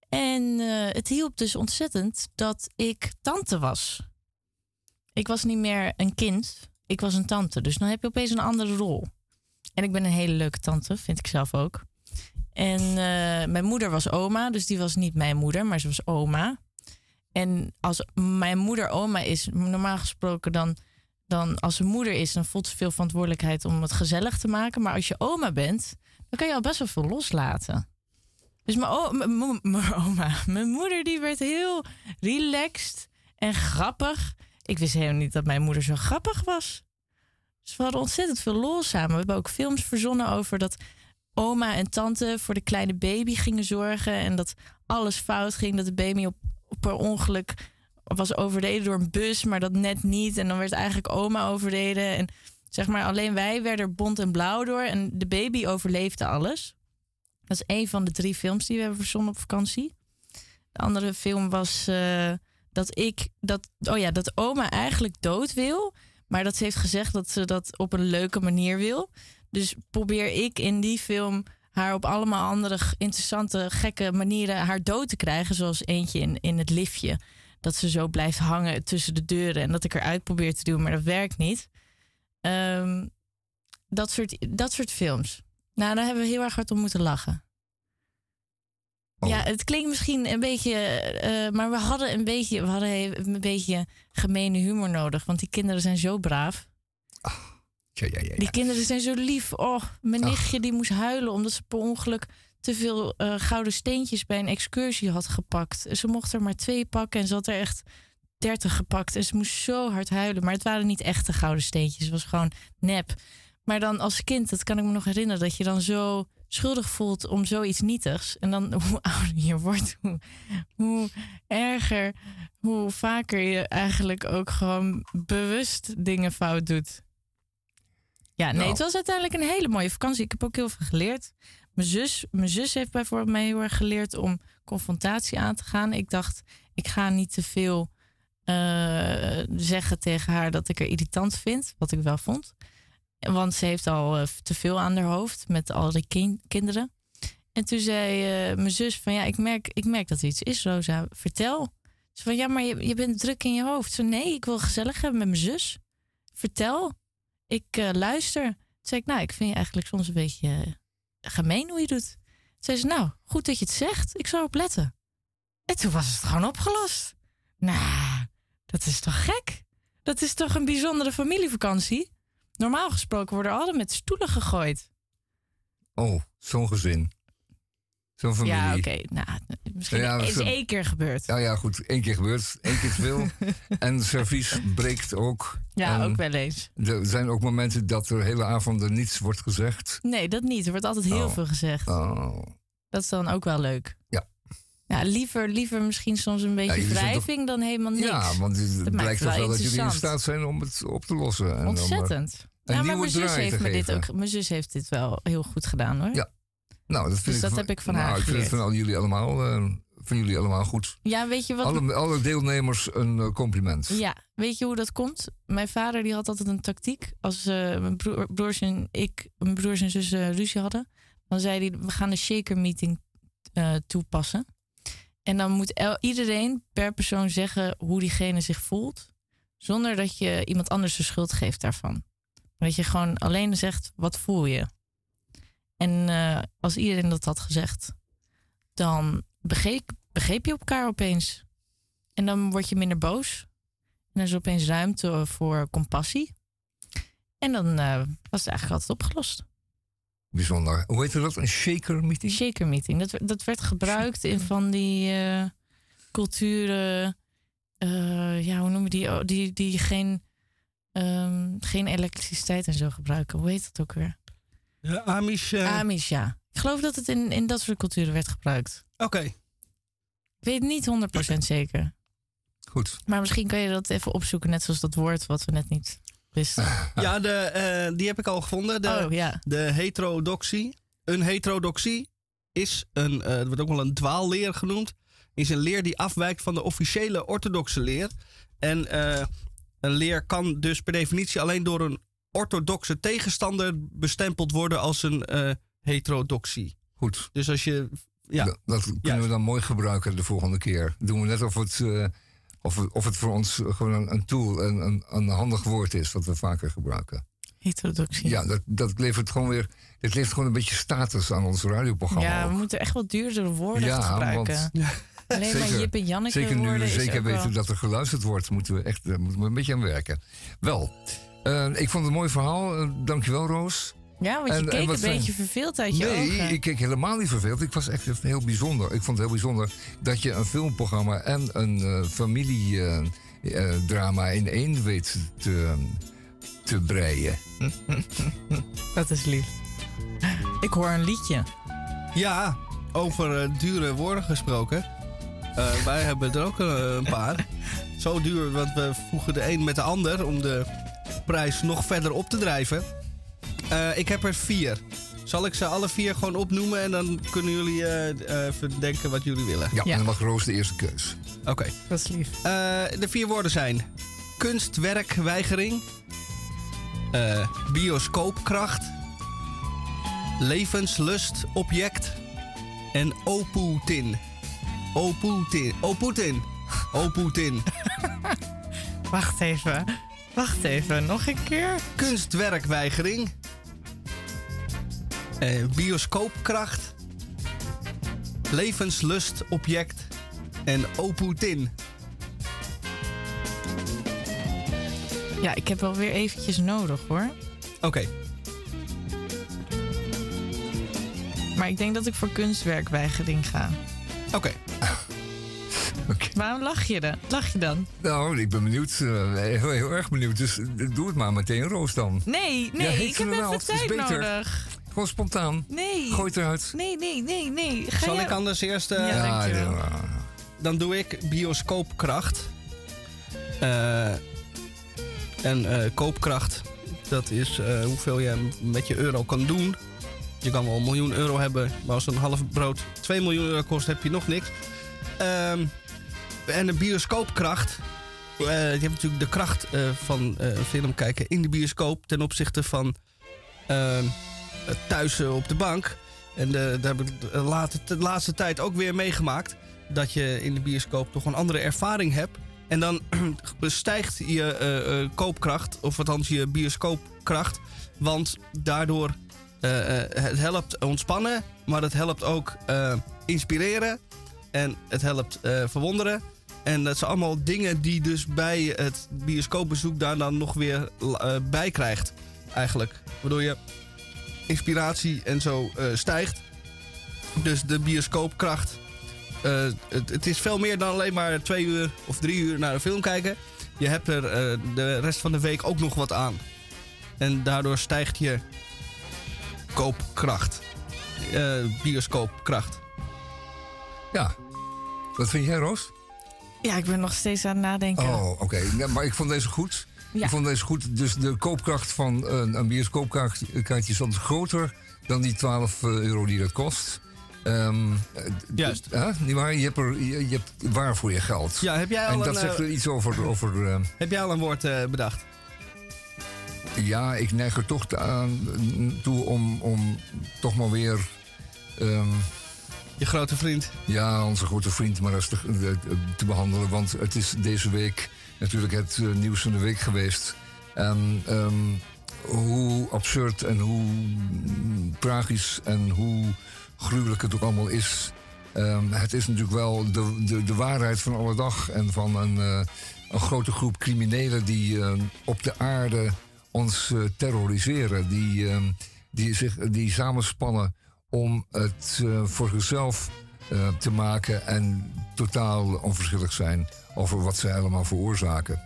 En eh, het hielp dus ontzettend dat ik tante was. Ik was niet meer een kind, ik was een tante. Dus dan heb je opeens een andere rol. En ik ben een hele leuke tante, vind ik zelf ook. En eh, mijn moeder was oma, dus die was niet mijn moeder, maar ze was oma. En als mijn moeder oma is, normaal gesproken dan, dan als ze moeder is, dan voelt ze veel verantwoordelijkheid om het gezellig te maken. Maar als je oma bent, dan kan je al best wel veel loslaten. Dus mijn, oma, mijn moeder, die werd heel relaxed en grappig. Ik wist helemaal niet dat mijn moeder zo grappig was. Dus we hadden ontzettend veel lol samen. We hebben ook films verzonnen over dat oma en tante voor de kleine baby gingen zorgen. En dat alles fout ging. Dat de baby op, per ongeluk was overleden door een bus, maar dat net niet. En dan werd eigenlijk oma overleden. En zeg maar, alleen wij werden er bont en blauw door. En de baby overleefde alles. Dat is een van de drie films die we hebben verzonnen op vakantie. De andere film was eh, dat ik, dat, oh ja, dat oma eigenlijk dood wil. Maar dat ze heeft gezegd dat ze dat op een leuke manier wil. Dus probeer ik in die film haar op allemaal andere interessante, gekke manieren haar dood te krijgen. Zoals eentje in, in het liftje. Dat ze zo blijft hangen tussen de deuren. En dat ik eruit probeer te doen, maar dat werkt niet. Ehm, dat, soort, dat soort films. Nou, daar hebben we heel erg hard om moeten lachen. Oh. Ja, het klinkt misschien een beetje, eh, maar we hadden een beetje, we hadden een beetje gemene humor nodig, want die kinderen zijn zo braaf. ja, ja, ja, Die kinderen zijn zo lief. Oh, mijn Ach. nichtje die moest huilen omdat ze per ongeluk te veel eh, gouden steentjes bij een excursie had gepakt. Ze mocht er maar twee pakken en ze had er echt dertig gepakt. En ze moest zo hard huilen. Maar het waren niet echte gouden steentjes. Het was gewoon nep. Maar dan als kind, dat kan ik me nog herinneren, dat je dan zo schuldig voelt om zoiets nietigs. En dan hoe ouder je wordt, hoe, hoe erger, hoe vaker je eigenlijk ook gewoon bewust dingen fout doet. Ja, nee, Nou. het was uiteindelijk een hele mooie vakantie. Ik heb ook heel veel geleerd. Mijn zus, mijn zus heeft bijvoorbeeld mij heel erg geleerd om confrontatie aan te gaan. Ik dacht, ik ga niet te veel eh, zeggen tegen haar dat ik haar irritant vind, wat ik wel vond. Want ze heeft al eh, te veel aan haar hoofd met al die kin- kinderen. En toen zei eh, mijn zus van ja, ik merk, ik merk dat er iets is, Rosa. Vertel. Ze van ja, maar je, je bent druk in je hoofd. Zo nee, ik wil gezellig hebben met mijn zus. Vertel. Ik eh, luister. Toen zei ik, nou, ik vind je eigenlijk soms een beetje gemeen hoe je doet. Toen zei ze, nou, goed dat je het zegt. Ik zal op letten. En toen was het gewoon opgelost. Nou, dat is toch gek? Dat is toch een bijzondere familievakantie? Normaal gesproken worden er altijd met stoelen gegooid. Oh, zo'n gezin. Zo'n familie. Ja, oké. Nou, misschien Ja, is één keer gebeurd. Ja, ja, goed. Eén keer gebeurt. Eén keer te veel. en servies breekt ook. Ja, En ook wel eens. Er zijn ook momenten dat er hele avonden niets wordt gezegd. Nee, dat niet. Er wordt altijd heel Oh. veel gezegd. Oh. Dat is dan ook wel leuk. Ja. Ja, liever, liever misschien soms een beetje toch- wrijving dan helemaal niks. Ja, want het Dat blijkt toch wel dat jullie in staat zijn om het op te lossen. En eh, Ontzettend. Een ja, maar nieuwe mijn zus, heeft me dit ook, mijn zus heeft dit wel heel goed gedaan hoor. Ja. Nou, dat vind Dus ik dat van- heb ik van nou, haar Ik vind het van al jullie allemaal, eh, van jullie allemaal goed. Ja, weet je wat? Alle, alle deelnemers een eh, compliment. Ja, weet je hoe dat komt? Mijn vader die had altijd een tactiek. Als eh, mijn broer, broers en ik, mijn broers en zussen ruzie hadden, dan zei hij: we gaan de shaker meeting toepassen. En dan moet iedereen per persoon zeggen hoe diegene zich voelt, zonder dat je iemand anders de schuld geeft daarvan. Dat je gewoon alleen zegt: wat voel je? En eh, als iedereen dat had gezegd, dan begreep, begreep je elkaar opeens. En dan word je minder boos. En er is opeens ruimte voor compassie. En dan eh, was het eigenlijk altijd opgelost. Bijzonder. Hoe heet dat? Een shaker meeting? Shaker meeting. Dat, werd- dat werd gebruikt in van die eh, culturen. ja, hoe noem je die? Oh, die, die geen, ehm, geen elektriciteit en zo gebruiken. Hoe heet dat ook weer? Ja, Amish. eh, Amish, ja. Ik geloof dat het in, in dat soort culturen werd gebruikt. Oké. Ik weet niet 100% zeker. Goed. Maar misschien kan je dat even opzoeken, net zoals dat woord wat we net niet wisten. Ja, de, eh, die heb ik al gevonden. De, Oh ja. de heterodoxie. Een heterodoxie is een, eh, het wordt ook wel een dwaalleer genoemd. Is een leer die afwijkt van de officiële orthodoxe leer. En eh, een leer kan dus per definitie alleen door een orthodoxe tegenstander bestempeld worden als een eh, heterodoxie. Goed. Dus als je. Ja, Dat, dat kunnen we dan mooi gebruiken de volgende keer. Doen we net of het, eh, of, of het voor ons gewoon een, een tool, een, een, een handig woord is, wat we vaker gebruiken. Heterodoxie. Ja, dat, dat levert gewoon weer. Het levert gewoon een beetje status aan ons radioprogramma. Ja, we ook. moeten echt wel duurdere woorden Ja, gebruiken. want- Alleen maar Jip en Janneke zeker nu woorden we zeker weten wel- dat er geluisterd wordt, moeten we echt daar moeten we een beetje aan werken. Wel, eh, ik vond het een mooi verhaal. Eh, dankjewel, Roos. Ja, want je En- keek een fijn. beetje verveeld uit je nee, ogen. ik keek helemaal niet verveeld. Ik was echt heel bijzonder. Ik vond het heel bijzonder dat je een filmprogramma en een eh familiedrama in één weet te, te breien. Dat is lief. Ik hoor een liedje. Ja, over eh, dure woorden gesproken. Eh, wij hebben er ook eh, een paar. Zo duur, want we voegen de een met de ander om de prijs nog verder op te drijven. Eh, ik heb er vier. Zal ik ze alle vier gewoon opnoemen en dan kunnen jullie eh, eh, even denken wat jullie willen? Ja, en dan mag Roos de eerste keus. Oké. Dat is lief. Eh, de vier woorden zijn kunstwerkweigering, eh, bioscoopkracht, levenslustobject en Oputin. Oputin. Oputin. Oputin. Wacht even. Wacht even. Nog een keer. Kunstwerkweigering, eh, bioscoopkracht, levenslustobject en Oputin. Ja, ik heb wel weer eventjes nodig hoor. Oké. Maar ik denk dat ik voor kunstwerkweigering ga. Oké. Waarom lach je dan? Lach je dan? Nou, ik ben benieuwd. eh, heel, heel erg benieuwd. Dus eh, doe het maar meteen, Roos dan. Nee, nee, Ja, ik heb wel, even tijd beter. nodig. Gewoon spontaan. Nee. Gooi het eruit. Nee, nee, nee, nee. Ga Zal jij- ik anders eerst... eh, Ja. Dan doe ik bioscoopkracht. Eh, en eh, koopkracht, dat is eh, hoeveel je met je euro kan doen. Je kan wel een miljoen euro hebben, maar als een half brood 2 miljoen euro kost, heb je nog niks. Ehm, en de bioscoopkracht. eh, je hebt natuurlijk de kracht eh, van eh, een film kijken in de bioscoop ten opzichte van ehm, thuis eh, op de bank. En daar heb ik de laatste, de laatste tijd ook weer meegemaakt. Dat je in de bioscoop toch een andere ervaring hebt. En dan stijgt je eh, eh, koopkracht, of althans je bioscoopkracht. Want daardoor eh, eh, het helpt ontspannen, maar het helpt ook eh, inspireren. En het helpt eh, verwonderen. En dat zijn allemaal dingen die dus bij het bioscoopbezoek daar dan nog weer eh, bij krijgt. eigenlijk. Waardoor je inspiratie en zo eh, stijgt. Dus de bioscoopkracht. eh, het, het is veel meer dan alleen maar twee uur of drie uur naar een film kijken. Je hebt er eh, de rest van de week ook nog wat aan. En daardoor stijgt je koopkracht. Eh, bioscoopkracht. Ja. Wat vind jij, Roos? Ja, ik ben nog steeds aan het nadenken. Oh, oké. Ja, maar ik vond deze goed. Ja. Ik vond deze goed. Dus de koopkracht van een, een bioscoopkaartje is dan groter dan die 12 euro die dat kost. Ehm, eh, Juist. Hè? Niet waar? Je hebt, er, je, je hebt waar voor je geld. Ja, heb jij al en een, dat zegt eh, er iets over. over eh, Heb jij al een woord eh, bedacht? Ja, ik neig er toch aan toe om, om toch maar weer. ehm, Je grote vriend. Ja, onze grote vriend maar te, te, te behandelen. Want het is deze week natuurlijk het eh, nieuws van de week geweest. En ehm, hoe absurd en hoe mm, tragisch en hoe gruwelijk het ook allemaal is. Ehm, het is natuurlijk wel de, de, de waarheid van alle dag. En van een, eh, een grote groep criminelen die eh, op de aarde ons eh, terroriseren. Die, ehm, die, zich, die samenspannen om het eh, voor zichzelf eh, te maken en totaal onverschillig zijn over wat zij allemaal veroorzaken.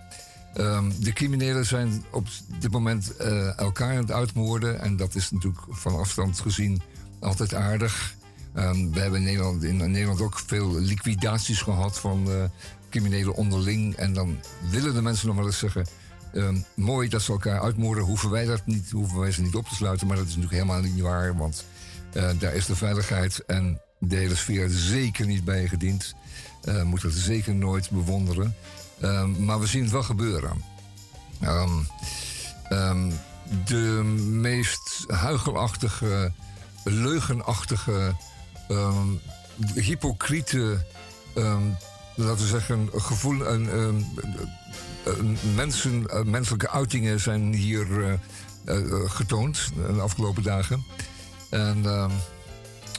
Ehm, de criminelen zijn op dit moment elkaar aan het uitmoorden en dat is natuurlijk van afstand gezien altijd aardig. Ehm, we hebben in Nederland, in Nederland ook veel liquidaties gehad van criminelen onderling. En dan willen de mensen nog wel eens zeggen: ehm, mooi dat ze elkaar uitmoorden, hoeven wij, dat niet, hoeven wij ze niet op te sluiten. Maar dat is natuurlijk helemaal niet waar, want eh, daar is de veiligheid en de hele sfeer zeker niet bij gediend. Uh, moet dat zeker nooit bewonderen. Ehm, maar we zien het wel gebeuren. Ehm, de meest huigelachtige, leugenachtige, hypocriete, laten we zeggen, gevoel, en, mensen, eh, menselijke uitingen zijn hier eh, eh, getoond de afgelopen dagen. En ehm,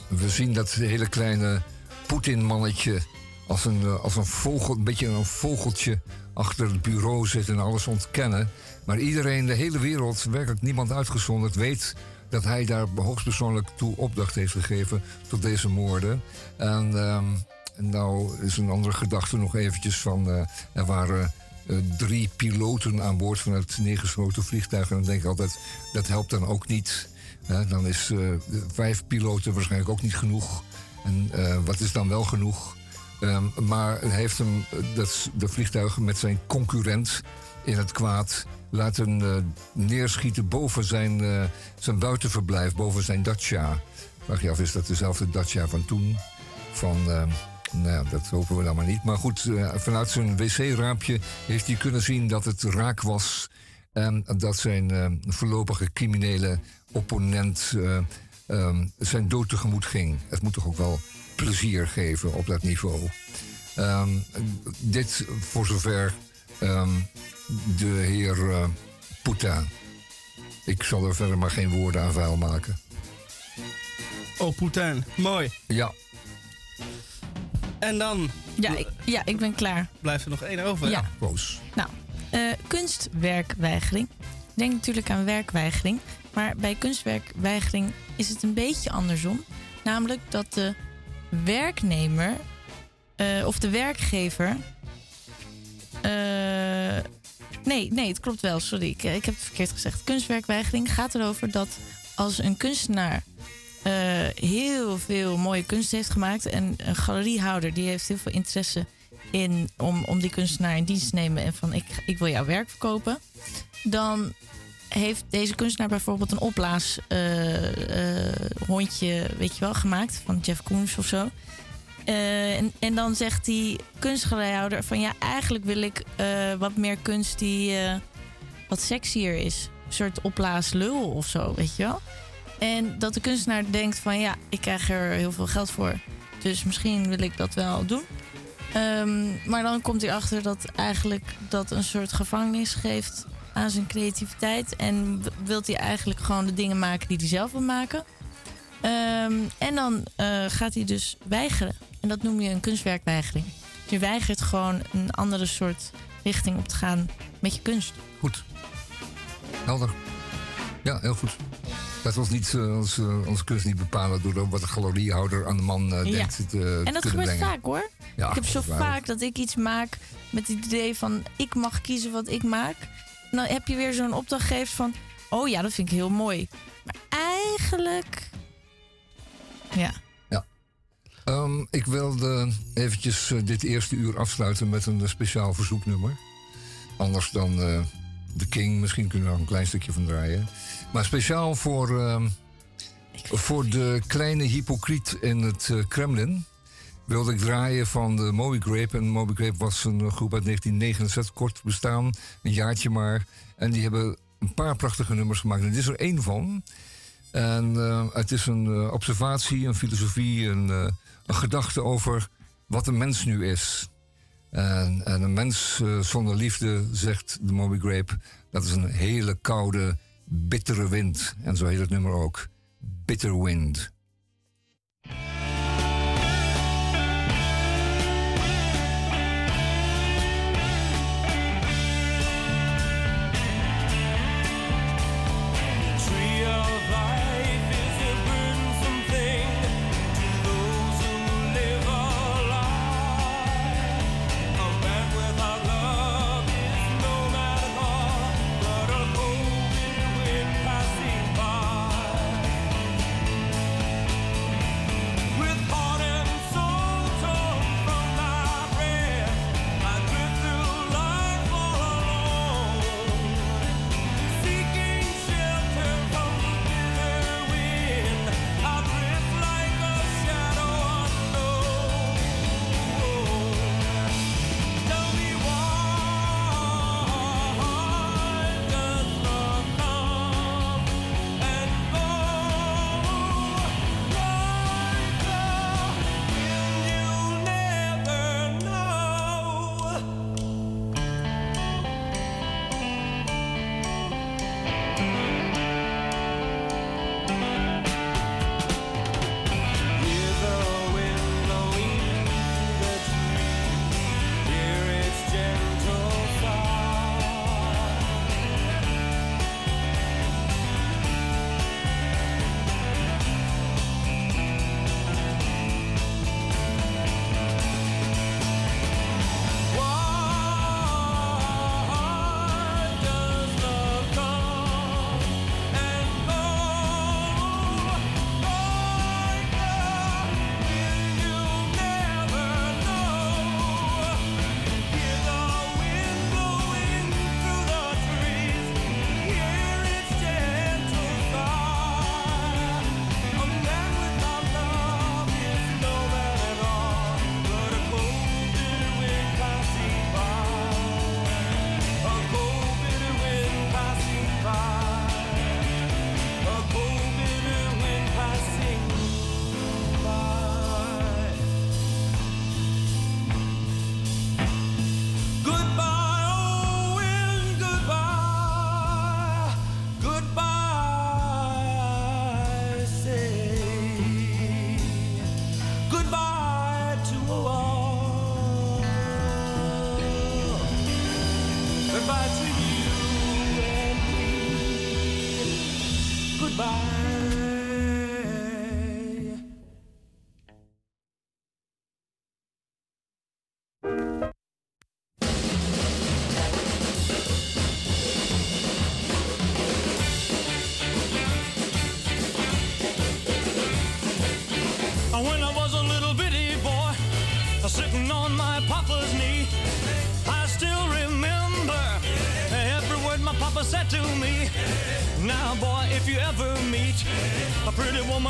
we zien dat hele kleine Poetin-mannetje als een, eh, als een vogel, een beetje een vogeltje achter het bureau zit en alles ontkennen. Maar iedereen, de hele wereld, werkelijk niemand uitgezonderd, weet dat hij daar hoogstpersoonlijk toe opdracht heeft gegeven tot deze moorden. En ehm, nou is een andere gedachte nog eventjes van, eh, er waren eh, drie piloten aan boord van het neergeschoten vliegtuig. En dan denk ik altijd, dat helpt dan ook niet. Hè, dan is eh, vijf piloten waarschijnlijk ook niet genoeg. En eh, wat is dan wel genoeg? Ehm, maar heeft hem, dat, de vliegtuig met zijn concurrent in het kwaad laten neerschieten boven zijn, zijn buitenverblijf, boven zijn Dacia. Vraag je af, is dat dezelfde Dacia van toen? Van, ehm, nou ja, dat hopen we dan maar niet. Maar goed, eh, vanuit zijn wc-raampje heeft hij kunnen zien dat het raak was. En dat zijn eh, voorlopige criminele opponent eh, ehm, zijn dood tegemoet ging. Het moet toch ook wel plezier geven op dat niveau. Ehm, dit voor zover ehm, de heer Poetin. Ik zal er verder maar geen woorden aan vuil maken. Oh, Poetin. Mooi. Ja, En dan Ja, ik, ja, ik ben klaar. blijft er nog één over. Ja. Roos. Nou, eh, kunstwerkweigering. Denk natuurlijk aan werkweigering. Maar bij kunstwerkweigering is het een beetje andersom. Namelijk dat de werknemer eh, of de werkgever. eh, nee, nee, het klopt wel. Sorry, ik, ik heb het verkeerd gezegd. Kunstwerkweigering gaat erover dat als een kunstenaar heel veel mooie kunst heeft gemaakt. En een galeriehouder die heeft heel veel interesse in om, om die kunstenaar in dienst te nemen en van ik, ik wil jouw werk verkopen. Dan heeft deze kunstenaar bijvoorbeeld een opblaas eh, eh, hondje, weet je wel, gemaakt van Jeff Koons of zo. Eh, en, en dan zegt die kunstgalerihouder van ja, eigenlijk wil ik eh, wat meer kunst die eh, wat sexier is. Een soort opblaas lul of zo, weet je wel. En dat de kunstenaar denkt van ja, ik krijg er heel veel geld voor. Dus misschien wil ik dat wel doen. Ehm, maar dan komt hij achter dat eigenlijk dat een soort gevangenis geeft aan zijn creativiteit. En wilt hij eigenlijk gewoon de dingen maken die hij zelf wil maken. Ehm, en dan eh, gaat hij dus weigeren. En dat noem je een kunstwerkweigering. Je weigert gewoon een andere soort richting op te gaan met je kunst. Goed. Helder. Ja, heel goed. Dat ons niet, uh, ons, uh, onze kunst niet bepalen door wat de galeriehouder aan de man uh, Ja. denkt te En dat gebeurt brengen. vaak hoor. Ja, ik heb zo vaak dat ik iets maak met het idee van ik mag kiezen wat ik maak. Dan heb je weer zo'n opdrachtgever van oh ja, dat vind ik heel mooi. Maar eigenlijk. Ja. Ehm, ik wilde eventjes eh, dit eerste uur afsluiten met een eh, speciaal verzoeknummer. Anders dan eh The King, misschien kunnen we er nog een klein stukje van draaien. Maar speciaal voor, ehm, voor de kleine hypocriet in het eh, Kremlin wilde ik draaien van de Moby Grape. En Moby Grape was een groep uit 1969, kort bestaan, een jaartje maar. En die hebben een paar prachtige nummers gemaakt. En dit is er één van. En eh, het is een eh, observatie, een filosofie, een, een gedachte over wat een mens nu is. En, en een mens zonder liefde, zegt de Moby Grape, dat is een hele koude, bittere wind. En zo heet het nummer ook. Bitter Wind.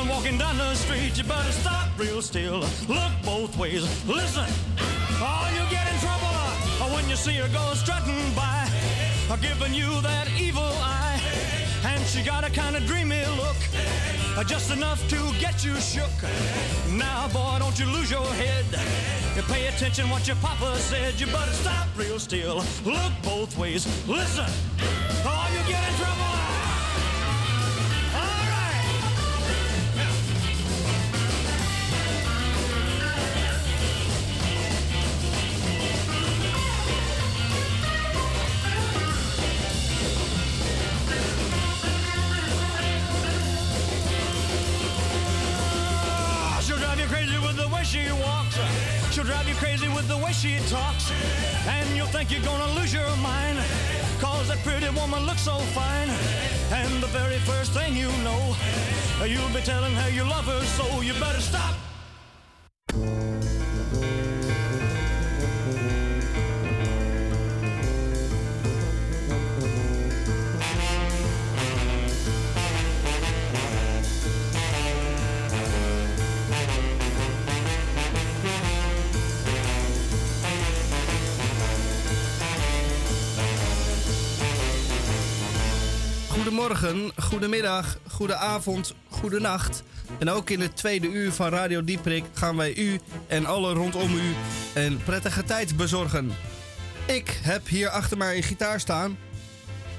Walking down the street, you better stop real still, look both ways, listen, or you get in trouble when you see her go strutting by, giving you that evil eye, and she got a kind of dreamy look. Just enough to get you shook. Now, boy, don't you lose your head. You pay attention what your papa said. You better stop real still. Look both ways. Listen, woman looks so fine. And the very first thing you know, you'll be telling her you love her, so you better stop. Goedemorgen, goedemiddag, goedenavond, goedenacht. En ook in het tweede uur van Radio Dieprik gaan wij u en alle rondom u een prettige tijd bezorgen. Ik heb hier achter mij een gitaar staan.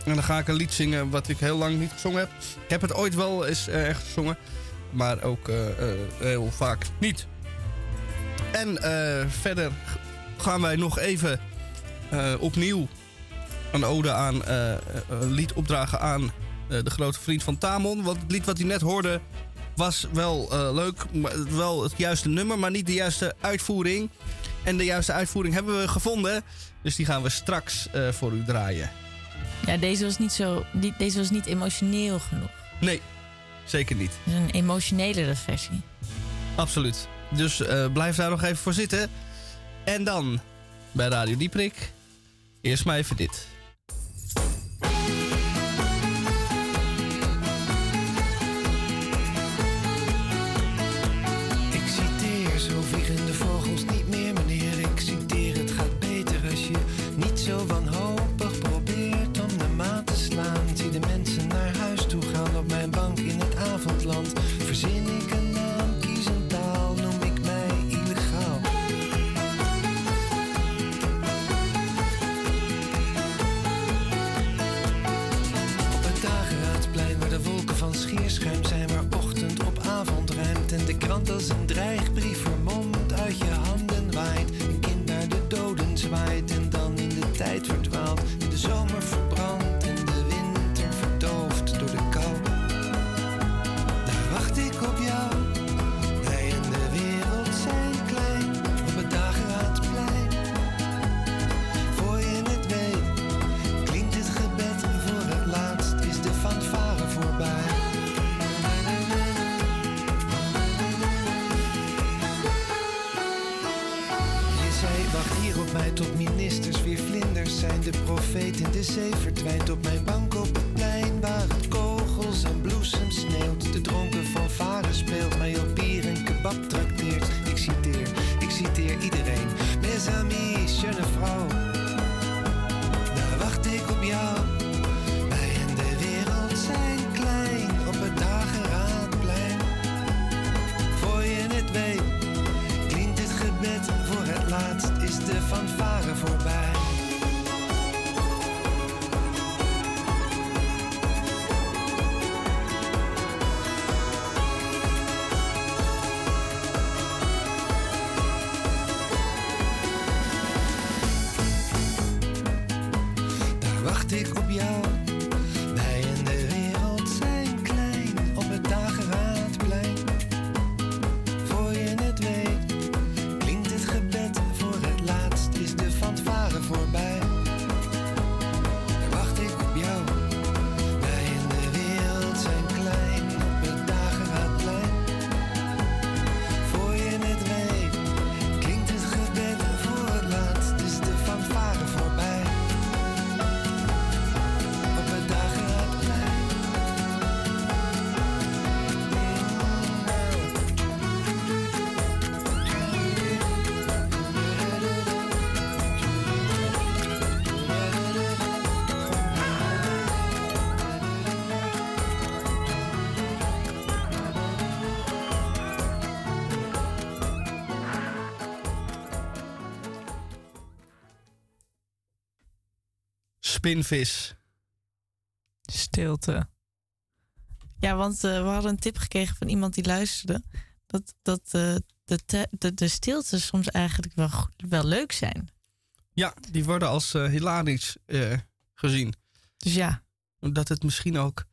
En dan ga ik een lied zingen wat ik heel lang niet gezongen heb. Ik heb het ooit wel eens echt gezongen, maar ook eh, eh, heel vaak niet. En eh, verder gaan wij nog even opnieuw een ode aan, een lied opdragen aan de grote vriend van Tamon. Want het lied wat hij net hoorde was wel eh, leuk, maar wel het juiste nummer, maar niet de juiste uitvoering. En de juiste uitvoering hebben we gevonden, dus die gaan we straks eh, voor u draaien. Ja, deze was niet zo. die- Deze was niet emotioneel genoeg. Nee, zeker niet. Een emotionelere versie. Absoluut. Dus eh, blijf daar nog even voor zitten. En dan bij Radio Dieprik. Eerst maar even dit. Profeet in de zee verdwijnt op mijn bank Spinvis. Stilte. Ja, want eh, we hadden een tip gekregen van iemand die luisterde. Dat, dat eh, de, te- de, de stilte soms eigenlijk wel, goed- wel leuk zijn. Ja, die worden als eh, hilarisch gezien. Dus ja. Omdat het misschien ook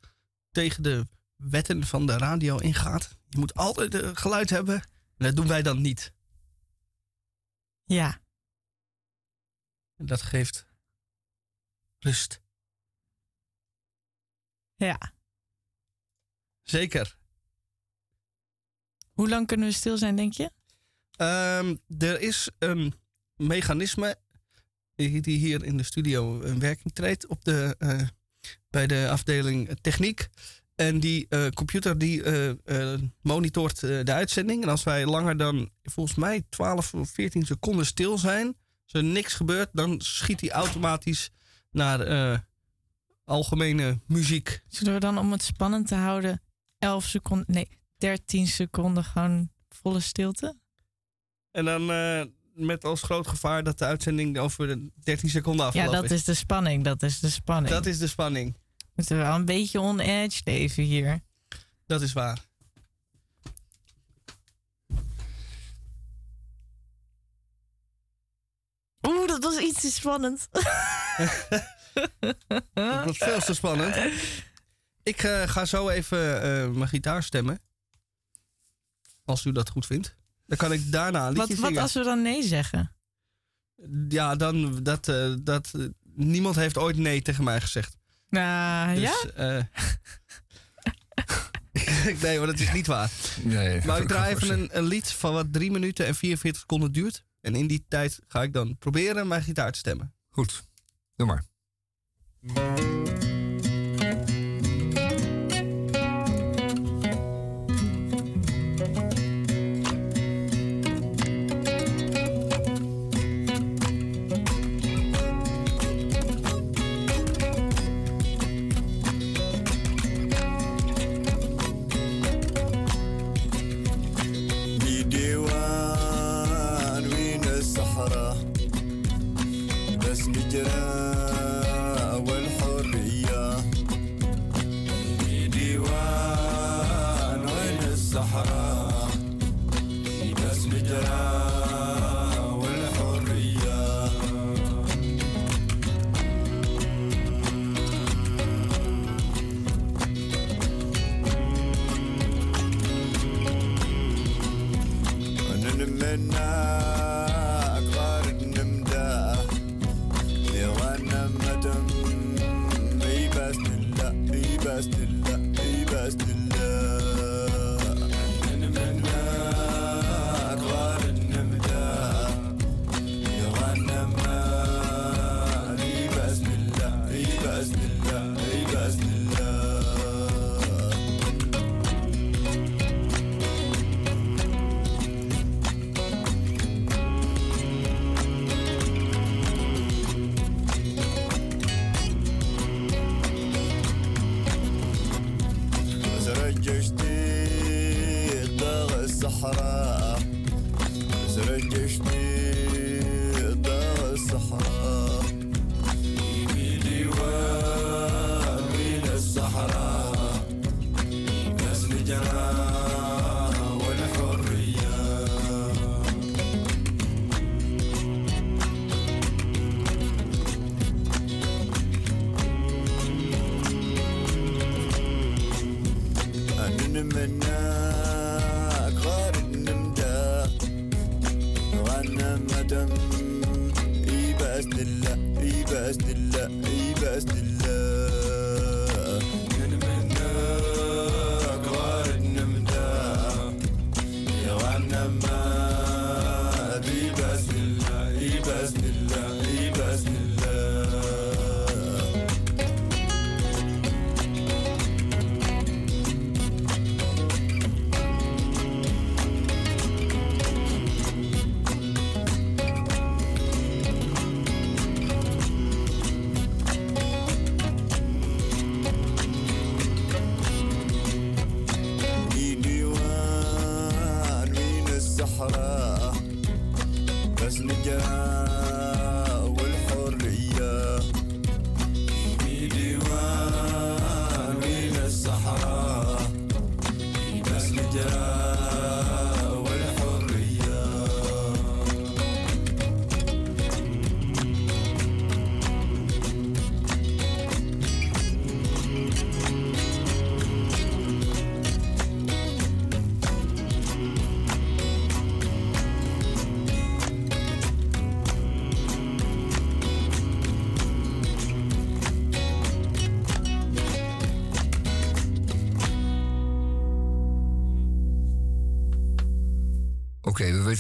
tegen de wetten van de radio ingaat. Je moet altijd geluid hebben. En dat doen wij dan niet. Ja. En dat geeft rust. Ja. Zeker. Hoe lang kunnen we stil zijn, denk je? Ehm, er is een mechanisme die hier in de studio in werking treedt op de, eh, bij de afdeling techniek. En die eh, computer die eh, monitort de uitzending. En als wij langer dan volgens mij 12 of 14 seconden stil zijn, als er niks gebeurt, dan schiet hij automatisch naar eh, algemene muziek. Zullen we dan om het spannend te houden 11 seconden, nee, 13 seconden gewoon volle stilte? En dan eh, met als groot gevaar dat de uitzending over de 13 seconden Ja, afgelopen dat is de spanning. Dat is de spanning. Dat is de spanning. Moeten we wel een beetje on edge leven hier. Dat is waar. Oeh, dat was iets te spannend. Dat was veel te spannend. Ik eh, ga zo even eh, mijn gitaar stemmen. Als u dat goed vindt. Dan kan ik daarna een Wat, liedje wat zingen. als we dan nee zeggen? Ja, dan dat, eh, dat niemand heeft ooit nee tegen mij gezegd. Nou, ja? Dus, eh, nee, maar dat is niet waar. Nee, maar ik draai even een, een lied van wat 3 minuten en 44 seconden duurt. En in die tijd ga ik dan proberen mijn gitaar te stemmen. Goed, doe maar. الصحراء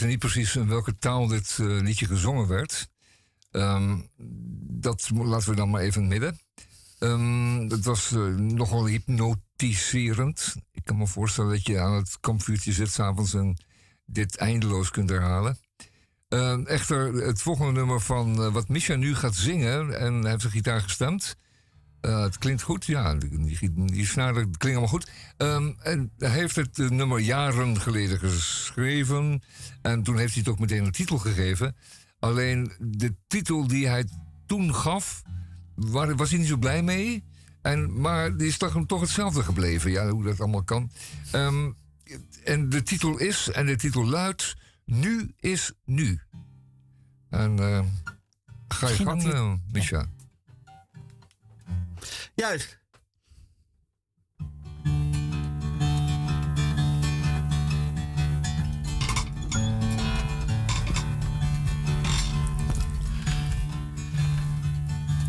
weten niet precies in welke taal dit eh, liedje gezongen werd. Ehm, dat laten we dan maar even midden. Ehm, het was eh, nogal hypnotiserend. Ik kan me voorstellen dat je aan het kampvuurtje zit s'avonds en dit eindeloos kunt herhalen. Ehm, echter, het volgende nummer van eh, wat Misha nu gaat zingen, en hij heeft zijn gitaar gestemd. Eh, het klinkt goed, ja, die, die, snaren klinken allemaal goed. Ehm, en hij heeft het eh, nummer jaren geleden geschreven. En toen heeft hij het ook meteen een titel gegeven. Alleen de titel die hij toen gaf, waar, was hij niet zo blij mee. En, maar die is toch, toch hetzelfde gebleven. Ja, hoe dat allemaal kan. Ehm, en de titel is, en de titel luidt, Nu is Nu. En eh, ga je gang, Misha. Juist.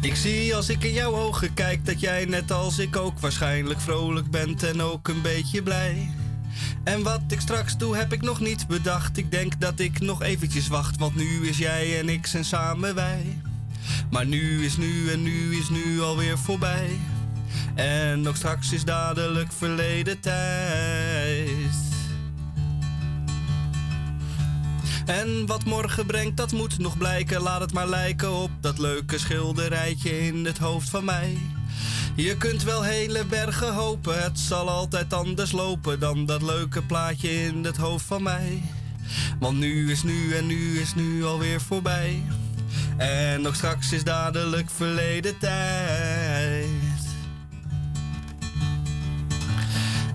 Ik zie als ik in jouw ogen kijk dat jij net als ik ook waarschijnlijk vrolijk bent en ook een beetje blij. En wat ik straks doe heb ik nog niet bedacht. Ik denk dat ik nog eventjes wacht, want nu is jij en ik zijn samen wij. Maar nu is nu en nu is nu alweer voorbij. En ook straks is dadelijk verleden tijd. En wat morgen brengt, dat moet nog blijken. Laat het maar lijken op dat leuke schilderijtje in het hoofd van mij. Je kunt wel hele bergen hopen, het zal altijd anders lopen dan dat leuke plaatje in het hoofd van mij. Want nu is nu en nu is nu alweer voorbij. En nog straks is dadelijk verleden tijd.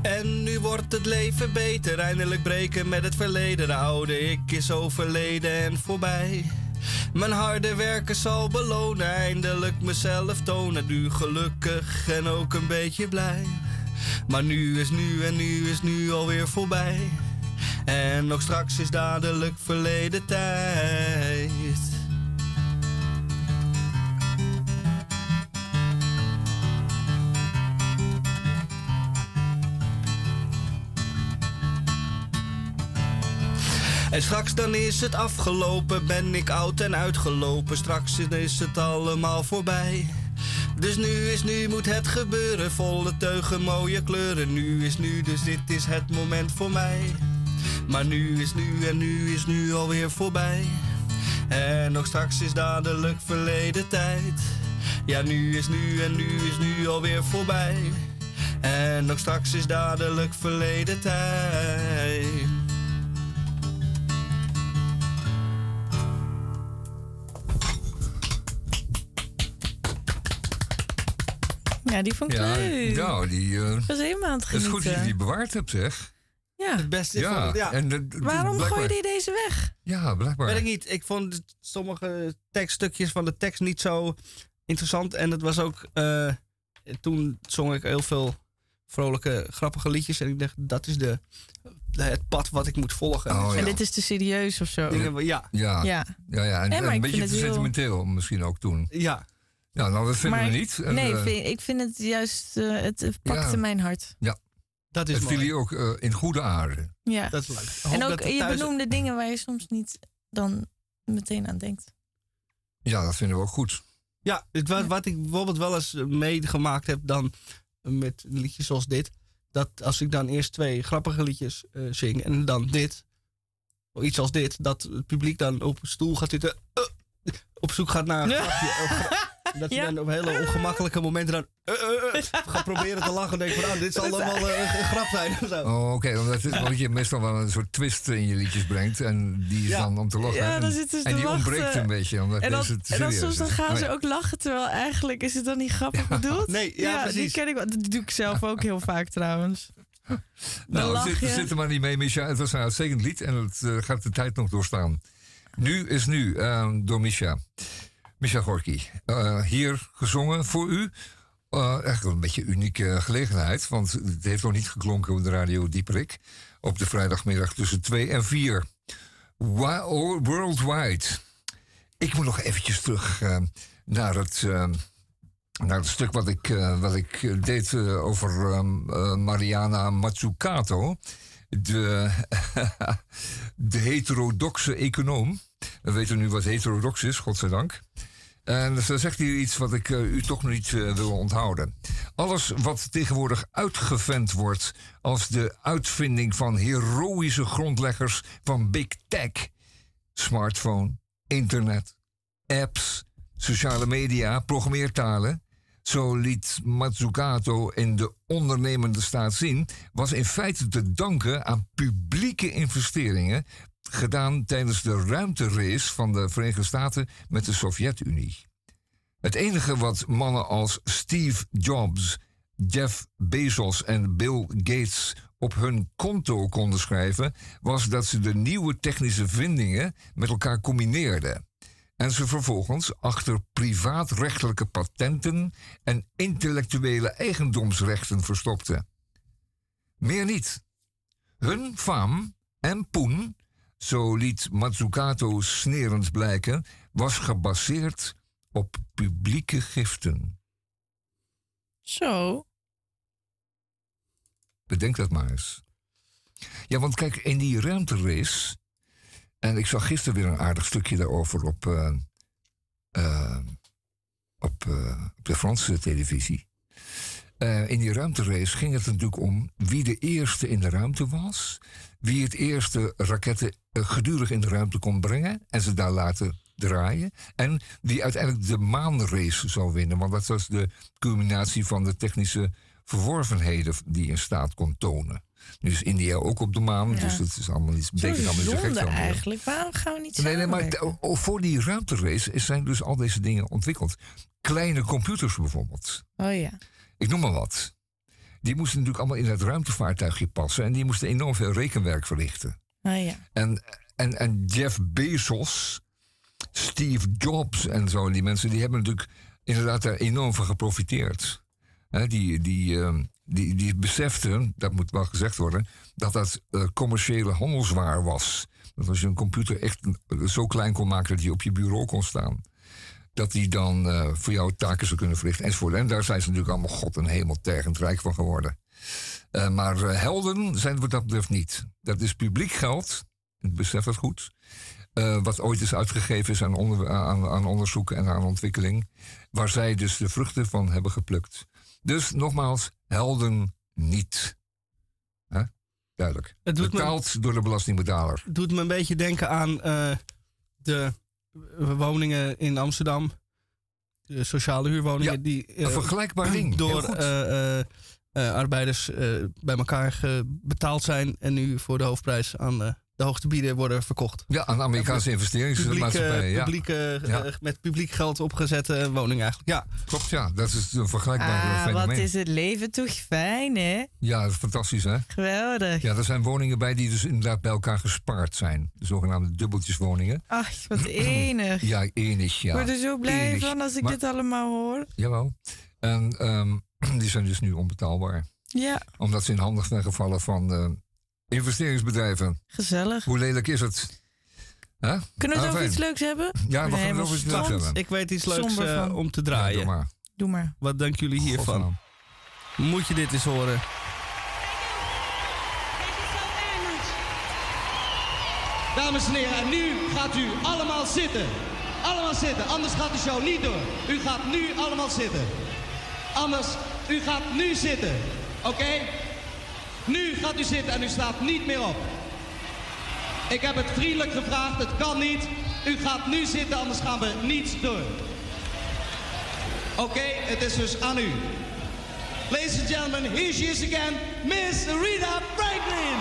En nu wordt het leven beter, eindelijk breken met het verleden. De oude ik is overleden en voorbij. Mijn harde werken zal belonen, eindelijk mezelf tonen. Nu gelukkig en ook een beetje blij. Maar nu is nu en nu is nu alweer voorbij. En nog straks is dadelijk verleden tijd. En straks dan is het afgelopen, ben ik oud en uitgelopen. Straks is het allemaal voorbij. Dus nu is nu, moet het gebeuren. Volle teugen, mooie kleuren. Nu is nu, dus dit is het moment voor mij. Maar nu is nu en nu is nu alweer voorbij. En nog straks is dadelijk verleden tijd. Ja, nu is nu en nu is nu alweer voorbij. En nog straks is dadelijk verleden tijd. Ja, die vond ik Ja, leuk. nou, die... eh, Ik was helemaal aan het het is genieten. goed dat je die bewaard hebt, zeg. Ja. Het beste is Ja, van- ja. en de- de- Waarom blijkbaar- gooi je deze weg? Ja, blijkbaar. Weet ik niet. Ik vond sommige tekststukjes van de tekst niet zo interessant. En het was ook... eh, toen zong ik heel veel vrolijke, grappige liedjes. En ik dacht, dat is de, de- het pad wat ik moet volgen. Oh, En dit is te serieus of zo. Dingen, ja. Ja, Ja. ja, ja. En, een beetje te sentimenteel misschien ook toen. Ja. Ja, nou, dat vinden Maar we niet. En, nee, eh, vind- ik vind het juist, eh, het het pakte Ja. mijn hart. Ja. Dat is het viel hier ook eh, in goede aarde. Ja. Dat is leuk. En ook, dat het je thuis- benoemde dingen waar je soms niet dan meteen aan denkt. Ja, dat vinden we ook goed. Ja, dit, wat, wat ik bijvoorbeeld wel eens meegemaakt heb dan met liedjes zoals dit. Dat als ik dan eerst twee grappige liedjes eh, zing en dan dit, of iets als dit, dat het publiek dan op een stoel gaat zitten, op zoek gaat naar een grapje. Dat je Ja. dan op hele ongemakkelijke momenten dan eh, eh, eh, gaat proberen te lachen en denkt van, nou, dit zal allemaal een, een grap zijn of zo. Oh, oké. Omdat, je meestal wel een soort twist in je liedjes brengt. En die is Ja. dan om te lachen. Ja, dan en, zitten ze en te die ontbreekt een beetje. Omdat En dan, deze te en dan soms dan gaan Oh, ze ja. ook lachen, terwijl eigenlijk is het dan niet grappig bedoeld. Nee, ja, die precies. ken ik wel. Dat doe ik zelf ook heel vaak trouwens. Dan Nou, lach zit, je. zit er maar niet mee, Misha. Het was een uitstekend lied en het gaat de tijd nog doorstaan. Nu is nu, eh, door Misha. Misha Gorky. Eh, hier gezongen voor u. Eh echt wel een beetje unieke gelegenheid. Want het heeft nog niet geklonken op de radio Dieperik. Op de vrijdagmiddag tussen 2 en 4. Wa- oh, Worldwide. Ik moet nog eventjes terug eh, naar het... naar het stuk wat ik, wat ik deed over ehm, eh, Mariana Mazzucato. de, de heterodoxe econoom. We weten nu wat heterodox is, godzijdank. En ze zegt hier iets wat ik eh, u toch niet eh, wil onthouden. Alles wat tegenwoordig uitgevent wordt als de uitvinding van heroïsche grondleggers van big tech, smartphone, internet, apps, sociale media, programmeertalen, zo liet Mazzucato in de ondernemende staat zien, was in feite te danken aan publieke investeringen gedaan tijdens de ruimterace van de Verenigde Staten met de Sovjet-Unie. Het enige wat mannen als Steve Jobs, Jeff Bezos en Bill Gates op hun konto konden schrijven, was dat ze de nieuwe technische vindingen met elkaar combineerden. En ze vervolgens achter privaatrechtelijke patenten en intellectuele eigendomsrechten verstopten. Meer niet. Hun faam en poen, zo liet Mazzucato snerend blijken, was gebaseerd op publieke giften. Zo. Bedenk dat maar eens. Ja, want kijk, in die ruimterace. En ik zag gisteren weer een aardig stukje daarover op, eh, eh, op, eh, op de Franse televisie. In die ruimterace ging het natuurlijk om wie de eerste in de ruimte was. Wie het eerste raketten eh, gedurig in de ruimte kon brengen en ze daar laten draaien. En wie uiteindelijk de maanrace zou winnen. Want dat was de culminatie van de technische verworvenheden die een staat kon tonen. Nu is India ook op de maan, Ja. dus dat is allemaal betekent allemaal niet zo gek eigenlijk. Waarom gaan we niet Nee, nee, maar voor die ruimterace zijn dus al deze dingen ontwikkeld. Kleine computers bijvoorbeeld. Oh ja. Ik noem maar wat. Die moesten natuurlijk allemaal in het ruimtevaartuigje passen. En die moesten enorm veel rekenwerk verrichten. Oh ja. En, en, en Jeff Bezos, Steve Jobs en zo, die mensen, die hebben natuurlijk inderdaad daar enorm van geprofiteerd. Die, die, ehm, die, die beseften, dat moet wel gezegd worden, dat dat eh, commerciële handelswaar was. Dat als je een computer echt zo klein kon maken dat hij op je bureau kon staan. Dat die dan eh, voor jou taken zou kunnen verrichten enzovoort. En daar zijn ze natuurlijk allemaal god en hemel tergend rijk van geworden. Eh, maar eh, helden zijn wat dat betreft niet. Dat is publiek geld, ik besef dat goed. wat ooit is uitgegeven is aan, onder, aan, aan onderzoek en aan ontwikkeling. Waar zij dus de vruchten van hebben geplukt. Dus nogmaals, helden niet. Duidelijk. Het doet me- Betaald door de belastingbetaler. doet me een beetje denken aan de woningen in Amsterdam. De sociale huurwoningen Ja, die eh, een vergelijkbaar ding. Door eh, eh, arbeiders bij elkaar betaald zijn en nu voor de hoofdprijs aan de hoogte bieden worden verkocht. Ja, aan de Amerikaanse investeringsmaatschappij. Publieke, Ja. publieke, Ja. eh, met publiek geld opgezette woning eigenlijk. Ja, Klopt, ja. Dat is een vergelijkbaar Ah, fenomeen. wat is het leven toch fijn, hè? Ja, dat is fantastisch, hè? Geweldig. Ja, er zijn woningen bij die dus inderdaad bij elkaar gespaard zijn. De zogenaamde dubbeltjeswoningen. Ach, wat enig. Ja, enig, ja. Ik word er zo blij Enig. van als ik Maar- dit allemaal hoor. Jawel. En ehm, die zijn dus nu onbetaalbaar. Ja, Omdat ze in handen zijn gevallen van eh, investeringsbedrijven. gezellig. Hoe lelijk is het? Huh? Kunnen we het Ah, over iets leuks hebben? Ja, we gaan het over iets leuks hebben. ik weet iets leuks eh, om te Ja, draaien. doe maar. Doe maar. Wat denken jullie hiervan? Moet je dit eens horen? Dames en heren, en nu gaat u allemaal zitten. Allemaal zitten, anders gaat de show niet door. U gaat nu allemaal zitten. Anders, u gaat nu zitten. Oké? Nu gaat u zitten en u staat niet meer op. Ik heb het vriendelijk gevraagd, het kan niet. U gaat nu zitten, anders gaan we niet door. Oké, het is dus aan u. Ladies and gentlemen, here she is again, Miss Rita Franklin.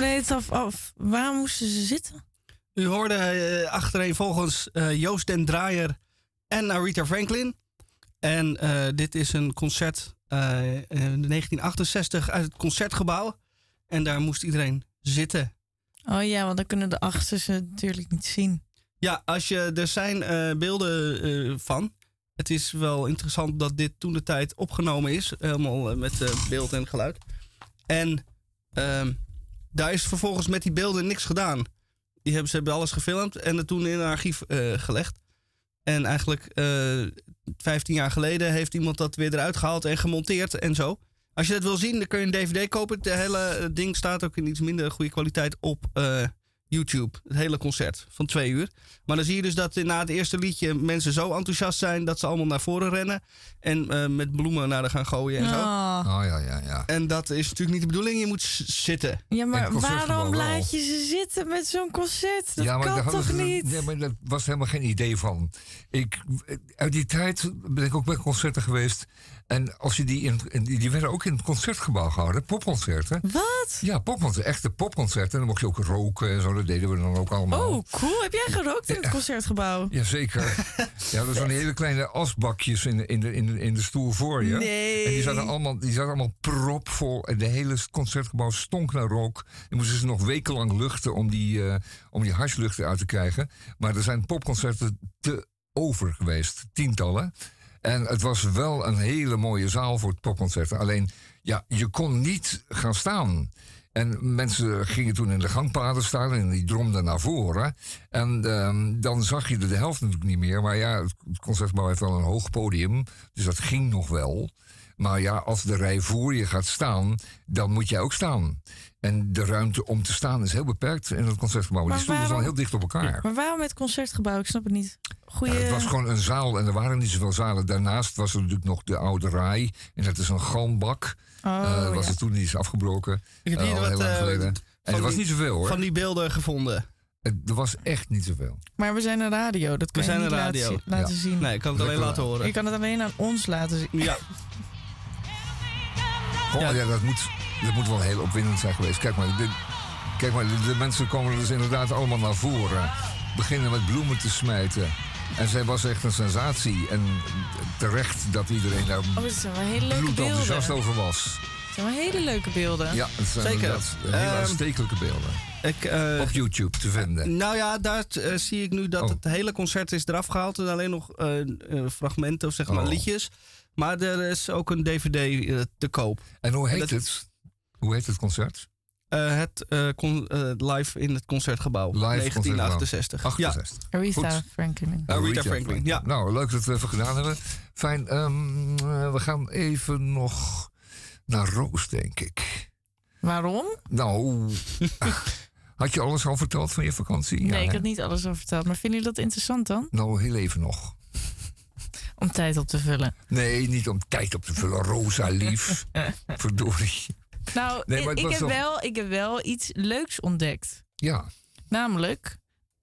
me af, waar moesten ze zitten? U hoorde eh, uh, achtereen volgens eh, Joost Den Draaier en Arita Franklin. En eh, dit is een concert in 1968 uit het concertgebouw. En daar moest iedereen zitten. Oh ja, want dan kunnen de achterste natuurlijk niet zien. Ja, als je, er zijn beelden van. Het is wel interessant dat dit toen de tijd opgenomen is. Helemaal met beeld en geluid. En ehm, daar is vervolgens met die beelden niks gedaan. Die hebben, ze hebben alles gefilmd en het toen in een archief eh, gelegd. En eigenlijk eh, uh, 15 jaar geleden heeft iemand dat weer eruit gehaald en gemonteerd en zo. Als je dat wil zien, dan kun je een DVD kopen. Het hele eh, ding staat ook in iets minder goede kwaliteit op YouTube. Het hele concert van twee uur. Maar dan zie je dus dat na het eerste liedje mensen zo enthousiast zijn dat ze allemaal naar voren rennen. En eh, met bloemen naar de gaan gooien en zo. Oh. Oh ja, ja, ja. En dat is natuurlijk niet de bedoeling. Je moet zitten. Ja, maar waarom laat je ze zitten met zo'n concert? Dat ja, maar kan toch niet? Nee, maar dat was helemaal geen idee van. Ik, uit die tijd ben ik ook bij concerten geweest. En als je die, in, in- die, werden ook in het concertgebouw gehouden, popconcerten. Wat? Ja, popconcerten, echte popconcerten. En dan mocht je ook roken en zo, dat deden we dan ook allemaal. Oh, cool. Heb jij gerookt in het concertgebouw? Jazeker. ja, dat zijn hele kleine asbakjes in de, in de, in de, in de stoel voor je. Nee. En die zaten allemaal, die zaten allemaal propvol. En de hele concertgebouw stonk naar rook. Die moesten ze nog wekenlang luchten om die, eh om die harslucht eruit te krijgen. Maar er zijn popconcerten te over geweest. Tientallen. En het was wel een hele mooie zaal voor popconcerten. Alleen, ja, je kon niet gaan staan. En mensen gingen toen in de gangpaden staan en die dromden naar voren. En ehm, dan zag je de helft natuurlijk niet meer. Maar ja, het concertgebouw heeft wel een hoog podium. Dus dat ging nog wel. Maar ja, als de rij voor je gaat staan, dan moet jij ook staan. En de ruimte om te staan is heel beperkt in het concertgebouw. Maar die stoelen staan waarom- heel dicht op elkaar. Maar waarom het concertgebouw? Ik snap het niet. Goeie... Ja, het was gewoon een zaal en er waren niet zoveel zalen. Daarnaast was er natuurlijk nog de oude rij. En dat is een galmbak. Oh, Eh, dat was ja. er toen, die is afgebroken. Ik heb Eh, al wat, heel lang eh, geleden. En van er was die- niet zoveel hoor. Van die beelden gevonden. Het- Er was echt niet zoveel. Maar we zijn een radio. Dat kan We je zijn niet een laten, radio. laten Ja. zien. Nee, ik kan het alleen Lekker laten horen. Je kan het alleen aan ons laten zien. Ja. Goh, ja. dat, moet, dat moet wel heel opwindend zijn geweest. Kijk maar, de, kijk maar de, de mensen komen dus inderdaad allemaal naar voren. Beginnen met bloemen te smijten. En zij was echt een sensatie. En terecht dat iedereen daar Oh, het zijn wel hele leuke bloedenthousiast beelden. over was. Het zijn wel hele leuke beelden. Ja, het zijn Zeker. inderdaad hele aanstekelijke beelden. Ik, eh, Op YouTube te vinden. Nou ja, daar eh, zie ik nu dat Oh. het hele concert is eraf gehaald. En alleen nog eh, eh, fragmenten of zeg maar Oh. liedjes. Maar er is ook een dvd eh, te koop. En hoe heet dat- het? Hoe heet het concert? Eh, het eh, con- eh, live in het concertgebouw. Live 1968. 68. Aretha. Franklin. Aretha Franklin, ja. Nou, leuk dat we even gedaan hebben. Fijn. ehm, eh, we gaan even nog naar Roos, denk ik. Waarom? Nou, had je alles al verteld van je vakantie? Nee, ik hè? had niet alles al verteld. Maar vinden jullie dat interessant dan? Nou, heel even nog. Om tijd op te vullen. Nee, niet om tijd op te vullen. Rosa, lief. Verdorie. Nou, Nee, ik, heb wel- wel, ik heb wel iets leuks ontdekt. Ja. Namelijk,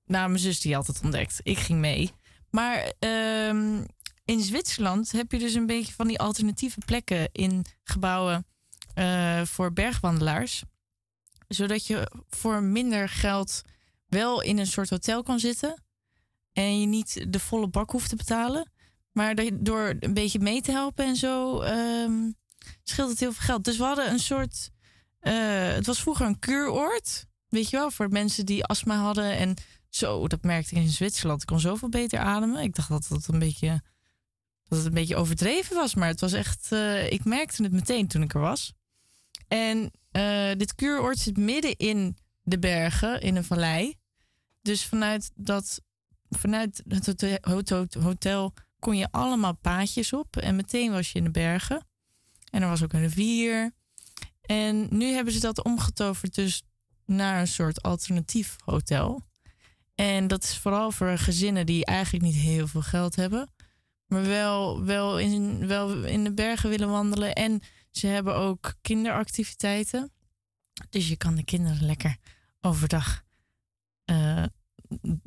nou, mijn zus die had het ontdekt. Ik ging mee. Maar ehm, in Zwitserland heb je dus een beetje van die alternatieve plekken in gebouwen eh, voor bergwandelaars. Zodat je voor minder geld wel in een soort hotel kan zitten. En je niet de volle bak hoeft te betalen. Maar door een beetje mee te helpen en zo ehm, scheelt het heel veel geld. Dus we hadden een soort. eh, het was vroeger een kuuroord. Weet je wel, voor mensen die astma hadden. En zo, dat merkte ik in Zwitserland. Ik kon zoveel beter ademen. Ik dacht dat het een beetje, dat het een beetje overdreven was. Maar het was echt. eh, ik merkte het meteen toen ik er was. En eh, dit kuuroord zit midden in de bergen, in een vallei. Dus vanuit, dat, vanuit het hotel kon je allemaal paadjes op. En meteen was je in de bergen. En er was ook een rivier. En nu hebben ze dat omgetoverd dus naar een soort alternatief hotel. En dat is vooral voor gezinnen die eigenlijk niet heel veel geld hebben. Maar wel, wel, in, wel in de bergen willen wandelen. En ze hebben ook kinderactiviteiten. Dus je kan de kinderen lekker overdag eh,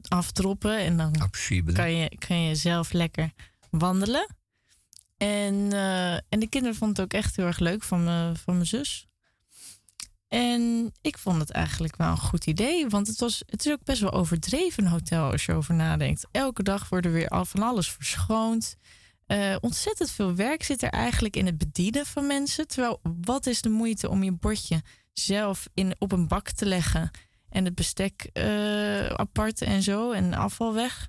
afdroppen. En dan kan je, kan je zelf lekker wandelen. En, eh, en de kinderen vonden het ook echt heel erg leuk van, me, van mijn zus. En ik vond het eigenlijk wel een goed idee. Want het, was, het is ook best wel overdreven een hotel als je over nadenkt. Elke dag wordt er weer al van alles verschoond. Eh, ontzettend veel werk zit er eigenlijk in het bedienen van mensen. Terwijl, wat is de moeite om je bordje zelf in, op een bak te leggen... en het bestek eh, apart en zo en afval weg?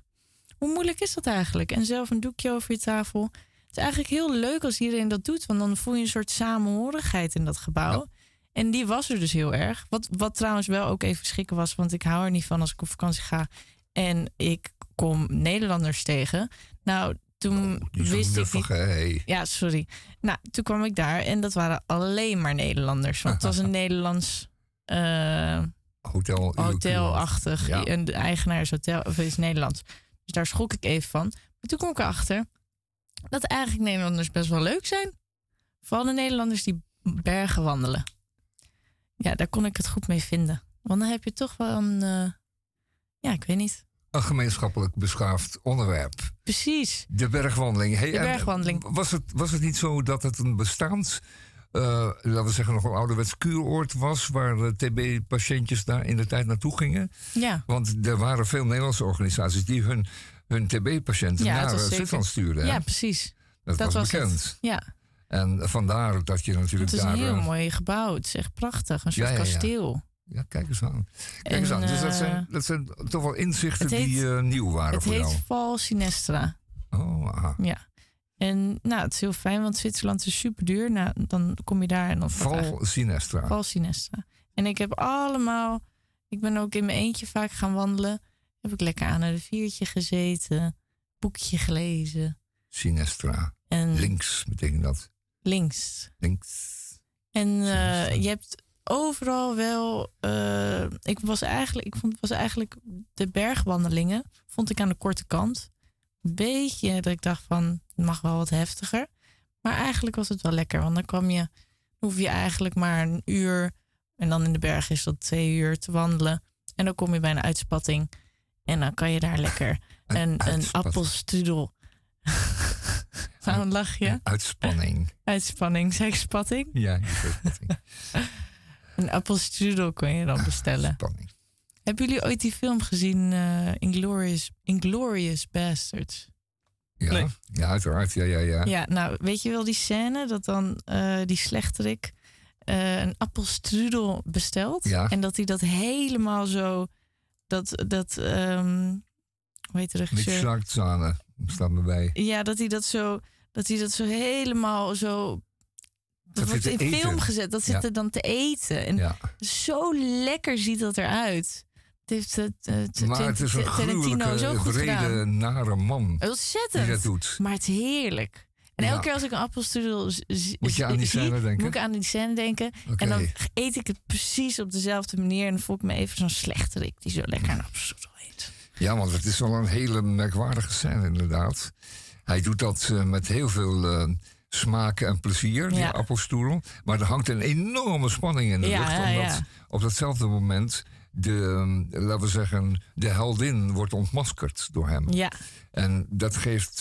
Hoe moeilijk is dat eigenlijk? En zelf een doekje over je tafel. Is eigenlijk heel leuk als iedereen dat doet... want dan voel je een soort samenhorigheid in dat gebouw. En die was er dus heel erg. Wat, wat trouwens wel ook even schrikken was, want ik hou er niet van als ik op vakantie ga en ik kom Nederlanders tegen. Nou, toen zo wist ik niet. hey. Ja, sorry. Nou, toen kwam ik daar en dat waren alleen maar Nederlanders. Want het was een Nederlands eh, Hotel. hotelachtig. Ja. En de eigenaar is, hotel, of is Nederlands. Dus daar schrok ik even van. Maar toen kwam ik erachter dat eigenlijk Nederlanders best wel leuk zijn. Vooral de Nederlanders die bergen wandelen. Ja, daar kon ik het goed mee vinden. Want dan heb je toch wel een... eh, ja, ik weet niet. Een gemeenschappelijk beschaafd onderwerp. Precies. De bergwandeling. Hey, De bergwandeling. Was het, was het niet zo dat het een bestaand, eh, laten we zeggen, nog een ouderwets kuuroord was, waar TB-patiëntjes daar in de tijd naartoe gingen? Ja. Want er waren veel Nederlandse organisaties die hun, hun TB-patiënten Ja, het naar was eh, Zwitserland stuurden. Ja, precies. Dat, was, het. bekend. Ja. En vandaar dat je natuurlijk Het is daar... een heel eh, mooi gebouw. Het is echt prachtig. Een soort Ja, kasteel. Ja, kijk eens aan. Kijk En, eens aan. Dus dat eh, zijn, dat zijn toch wel inzichten het heet- die nieuw waren Het voor heet jou. Val Sinestra. Oh, aha. Ja. En nou, het is heel fijn, want Zwitserland is super duur. Nou, dan kom je daar en dan Val Sinestra. Val Sinestra. En ik heb allemaal... Ik ben ook in mijn eentje vaak gaan wandelen. Heb ik lekker aan een riviertje gezeten. Boekje gelezen. Sinestra. En- Links betekent dat. Links. Links. En eh, je hebt overal wel. eh, ik was eigenlijk, ik vond was eigenlijk de bergwandelingen vond ik aan de korte kant. Een beetje dat ik dacht van het mag wel wat heftiger. Maar eigenlijk was het wel lekker, want dan kwam je, hoef je eigenlijk maar een uur en dan in de berg is dat twee uur te wandelen. En dan kom je bij een uitspatting en dan kan je daar lekker een, een appelstrudel. Waarom lach je? Uitspanning. Uitspanning, zeg ik spatting? Ja, die is uitspatting. Een appelstrudel kon je dan bestellen. Hebben jullie ooit die film gezien, eh Inglorious, Inglorious Bastards? Ja, ja, uiteraard. Ja, ja, ja. Ja, nou, weet je wel die scène dat dan eh, die slechterik eh, een appelstrudel bestelt? Ja. En dat hij dat helemaal zo, dat, dat ehm hoe heet de regisseur? Schlagzahne staat me bij. Ja, dat hij dat zo, dat hij dat zo helemaal zo. Dat, Dat wordt in eten. film gezet. Dat zit Ja. er dan te eten. En Ja. zo lekker ziet dat eruit. Het heeft het, het, Maar het is een Tarantino zo goed gedaan. nare man. Ontzettend. Die dat doet. Maar het is heerlijk. En Ja. elke keer als ik een appelstrudel z- Moet je aan die scène denken? Moet ik aan die scène denken. En dan eet ik het precies op dezelfde manier. En dan voel ik me even zo'n slechterik die zo lekker een appelstrudel eet. Ja, want het is wel een hele merkwaardige scène, inderdaad. Hij doet dat eh, met heel veel eh, smaak en plezier, die Ja. appelstoel. Maar er hangt een enorme spanning in de Ja, lucht. Omdat op datzelfde moment de, eh, laten we zeggen, de heldin wordt ontmaskerd door hem. Ja. En dat geeft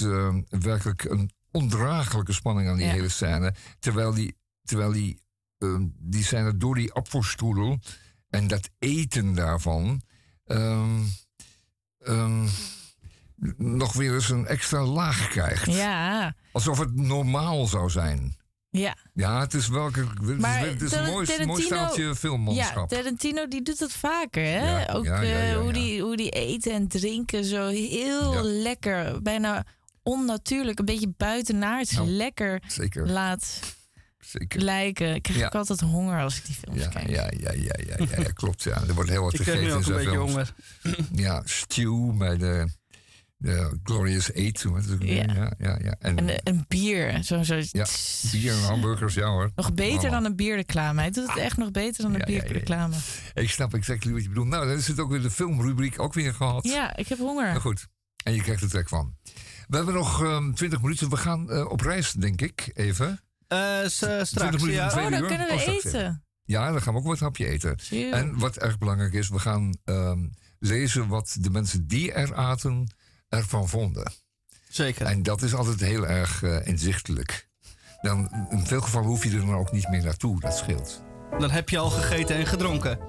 werkelijk een ondraaglijke spanning aan die Ja. hele scène. Terwijl die, terwijl die, eh, die scène door die appelstoel en dat eten daarvan... ehm, ehm, nog weer eens een extra laag krijgt. Ja. Alsof het normaal zou zijn. Ja. Ja, het is, welke, het is, het is een mooi, mooi staaltje Ja, filmmanschap. Tarantino die doet dat vaker, hè? Ja, Ook ja, ja, eh, ja, hoe, ja. Die, hoe die eten en drinken zo heel Ja. lekker, bijna onnatuurlijk, een beetje buitenaards Nou, lekker zeker. laat Zeker. lijken. Ik krijg Ja. ook altijd honger als ik die films Ja, kijk. ja, ja, ja, ja, ja, ja, klopt. Ja. Er wordt heel wat Ik krijg gegeten nu in ook een beetje films. Ja, stew bij de, de Glorious Eight. Ja. Ja, ja, ja. En, En eh, een bier, zo, zo ja, bier en hamburgers, ja hoor. nog beter Allemaal. dan een bierreclame. Hij doet het echt nog beter dan een Ja, ja, ja, ja. bierreclame. Ik snap exact wat je bedoelt. Nou, dan is het ook weer de filmrubriek ook weer gehad. Ja, ik heb honger. Nou goed. En je krijgt er trek van. We hebben nog ehm 20 minuten. We gaan eh, op reis, denk ik, even. Eh, eh, 20 straks, minuten, ja. twee Oh, dan uur. kunnen we straks eten. Ja, dan gaan we ook wat hapje eten. En wat erg belangrijk is, we gaan ehm, lezen wat de mensen die er aten ervan vonden. Zeker. En dat is altijd heel erg inzichtelijk. Dan, in veel gevallen hoef je er dan ook niet meer naartoe, dat scheelt. Dan heb je al gegeten en gedronken.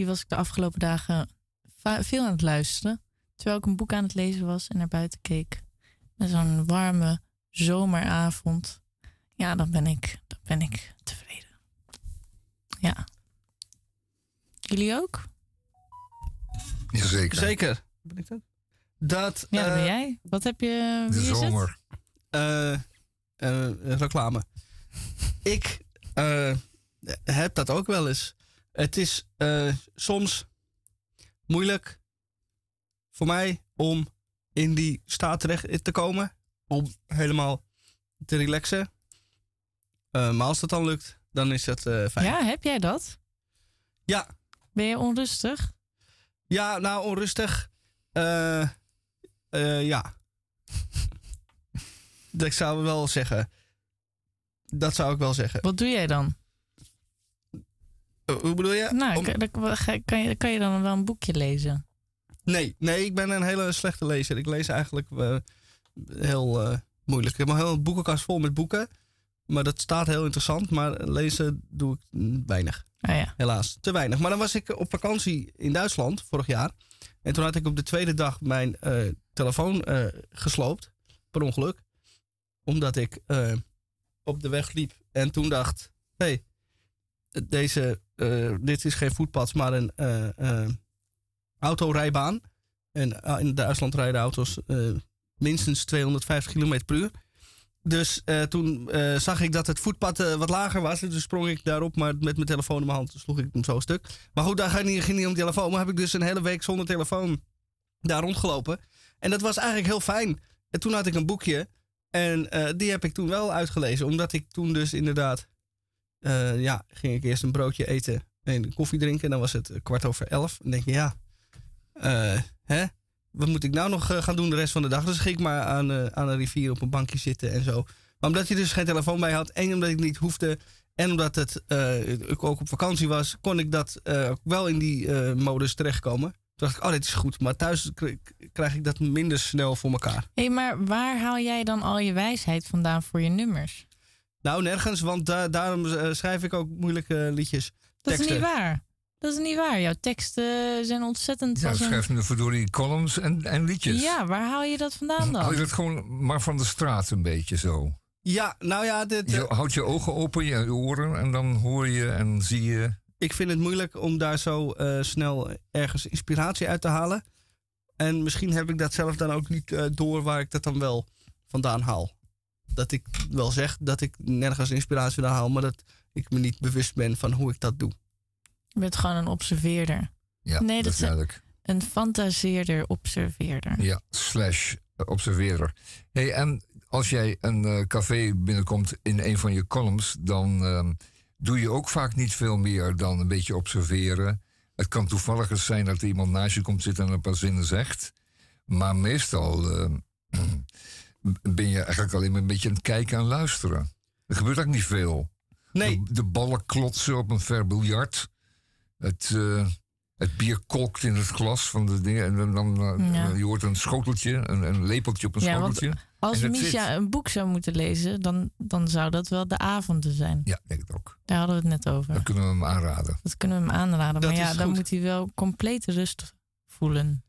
Die was ik de afgelopen dagen veel aan het luisteren. Terwijl ik een boek aan het lezen was en naar buiten keek. Met zo'n warme zomeravond. Ja, dan ben ik, dan ben ik tevreden. Ja. Jullie ook? Jazeker. Zeker. Ben ik dat? Dat. Ja, dat ben eh, jij. Wat heb je... De Wie is het? zomer. eh, eh, reclame. Ik eh, heb dat ook wel eens. Het is eh, soms moeilijk voor mij om in die staat terecht te komen. Om helemaal te relaxen. Eh, maar als dat dan lukt, dan is dat eh, fijn. Ja, heb jij dat? Ja. Ben je onrustig? Ja, nou, onrustig. Eh, eh, ja. dat ik zou wel zeggen. Dat zou ik wel zeggen. Wat doe jij dan? Eh, hoe bedoel je? Nou, Om- kan, je, kan je dan wel een boekje lezen? Nee, nee, ik ben een hele slechte lezer. Ik lees eigenlijk eh, heel eh, moeilijk. Ik heb een hele boekenkast vol met boeken. Maar dat staat heel interessant. Maar lezen doe ik weinig. Ah ja. Helaas, te weinig. Maar dan was ik op vakantie in Duitsland vorig jaar. En toen had ik op de tweede dag mijn telefoon gesloopt. Per ongeluk. Omdat ik op de weg liep. En toen dacht, hé, hey, deze, eh, dit is geen voetpad, maar een eh, autorijbaan. En in Duitsland rijden auto's minstens 250 km per uur. Dus toen zag ik dat het voetpad wat lager was. Dus sprong ik daarop, maar met mijn telefoon in mijn hand sloeg ik hem zo stuk. Maar goed, daar ging niet, niet om telefoon. Maar heb ik dus een hele week zonder telefoon daar rondgelopen. En dat was eigenlijk heel fijn. En toen had ik een boekje. En die heb ik toen wel uitgelezen. Omdat ik toen dus inderdaad... eh, ja, ging ik eerst een broodje eten en koffie drinken. En dan was het eh, kwart over elf. Dan denk je, ja... eh, hè? Wat moet ik nou nog gaan doen de rest van de dag? Dus ging ik maar aan, aan een rivier op een bankje zitten en zo. Maar omdat je dus geen telefoon bij had en omdat ik niet hoefde... en omdat het, ik ook op vakantie was... kon ik dat wel in die modus terechtkomen. Toen dacht ik, oh, dit is goed. Maar thuis krijg ik dat minder snel voor elkaar. Hé, maar waar haal jij dan al je wijsheid vandaan voor je nummers? Nou, nergens, want da- daarom eh, schrijf ik ook moeilijke liedjes. Dat teksten. is niet waar. Dat is niet waar. Jouw teksten zijn ontzettend... Ja, schrijf nu verdorie columns en, en liedjes. Ja, waar haal je dat vandaan Hou je dan? dat gewoon maar van de straat een beetje zo? Ja, nou ja, dit, Je houdt je ogen open, je oren en dan hoor je en zie je. ik vind het moeilijk om daar zo eh, snel ergens inspiratie uit te halen. En misschien heb ik dat zelf dan ook niet eh, door waar ik dat dan wel vandaan haal. Dat ik wel zeg dat ik nergens inspiratie vandaan haal, maar dat ik me niet bewust ben van hoe ik dat doe. Je bent gewoon een observeerder. Ja, nee, dat is duidelijk. een fantaseerder, observeerder. Ja, slash eh, observeerder. Hey, en als jij een eh, café binnenkomt in een van je columns, dan ehm, doe je ook vaak niet veel meer dan een beetje observeren. Het kan toevallig eens zijn dat er iemand naast je komt zitten en een paar zinnen zegt. Maar meestal ehm, ben je eigenlijk alleen maar een beetje aan het kijken en luisteren. Er gebeurt ook niet veel. Nee. De, de ballen klotsen op een ver biljart. Het, eh, het bier kolkt in het glas van de dingen. En dan, dan eh, Ja. je hoort een schoteltje, een, een lepeltje op een Ja, schoteltje. Als Misha een boek zou moeten lezen, dan, dan zou dat wel de avonden zijn. Ja, denk ik ook. Daar hadden we het net over. Dan kunnen we hem aanraden. Dat kunnen we hem aanraden. Dat maar ja, dan goed. moet hij wel complete rust voelen.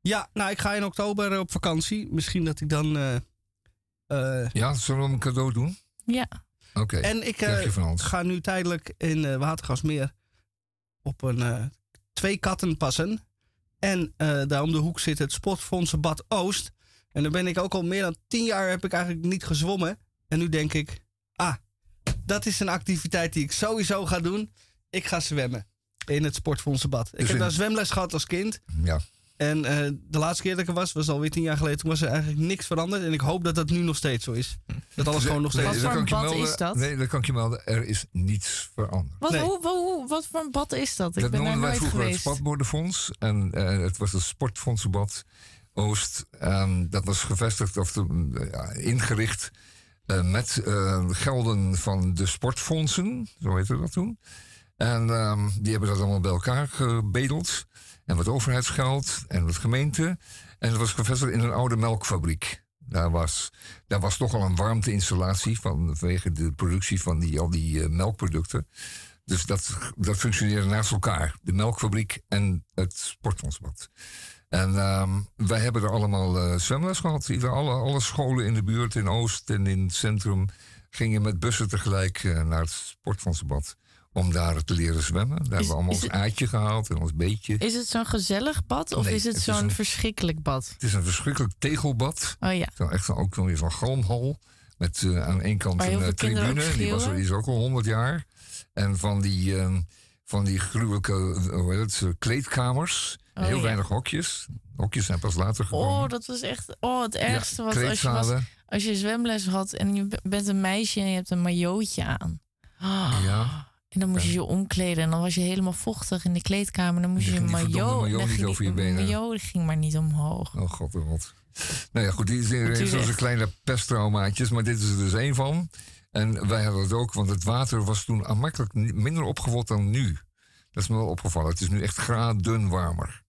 Ja, nou, ik ga in oktober op vakantie. Misschien dat ik dan. eh, eh, Ja, zullen we hem een cadeau doen? Ja. Oké, En ik krijg eh, je van ons. ga nu tijdelijk in eh, Watergasmeer op een eh, twee katten passen. En eh, daar om de hoek zit het Sportfondsenbad Oost. En daar ben ik ook al meer dan tien jaar heb ik eigenlijk niet gezwommen. En nu denk ik, ah, dat is een activiteit die ik sowieso ga doen. Ik ga zwemmen in het Sportfondsenbad. Ik Dus heb in- daar zwemles gehad als kind. Ja. En eh, de laatste keer dat ik er was, was alweer tien jaar geleden. Toen was er eigenlijk niks veranderd. En ik hoop dat dat nu nog steeds zo is. Dat alles gewoon nog steeds... Nee, Wat voor een bad melden. is dat? Nee, dat kan ik je melden. Er is niets veranderd. Wat, Nee. hoe, hoe- wat voor een bad is dat? Ik dat ben daar noemden wij nooit vroeger geweest. het Spatbordenfonds. En eh, het was het Sportfondsenbad Oost. En dat was gevestigd of de, ja, ingericht eh, met eh, gelden van de sportfondsen. Zo heette dat toen. En ehm, die hebben dat allemaal bij elkaar gebedeld. En wat overheidsgeld en wat gemeente. En het was gevestigd in een oude melkfabriek. Daar was, daar was toch al een warmteinstallatie vanwege de productie van die, al die eh, melkproducten. Dus dat, dat functioneerde naast elkaar. De melkfabriek en het sportfondsbad. En ehm, wij hebben er allemaal eh, zwemles gehad. Alle, alle scholen in de buurt, in Oost en in het centrum... gingen met bussen tegelijk eh, naar het sportfondsbad. Om daar te leren zwemmen. Daar hebben we allemaal ons het- gehaald en ons beetje. Is het zo'n gezellig bad of Nee, is het, zo'n verschrikkelijk bad? Het is een verschrikkelijk tegelbad. Oh ja. Zo echt ook nog weer zo'n galmhal. Met eh, aan één kant een eh, ook tribune. Die, was, die is ook al 100 jaar. En van die, ehm, van die gruwelijke eh, hoe heet het, kleedkamers. Oh, heel ja. weinig hokjes. Hokjes zijn pas later gekomen. Oh, dat was echt oh, het ergste. wat als je, was, als je zwemles had en je bent een meisje en je hebt een majootje aan. Ah. Ja. En dan moest je je omkleden en dan was je helemaal vochtig in de kleedkamer. Dan moest je verdomde maillot... maillot dan niet ging over je benen. maillot ging maar niet omhoog. Oh god, oh god. Nou ja, goed, die zijn Natuurlijk. zo'n kleine pesttraumaatjes, maar dit is er dus één van. En wij hadden het ook, want het water was toen aanmerkelijk minder opgevuld dan nu. Dat is me wel opgevallen. Het is nu echt graden warmer.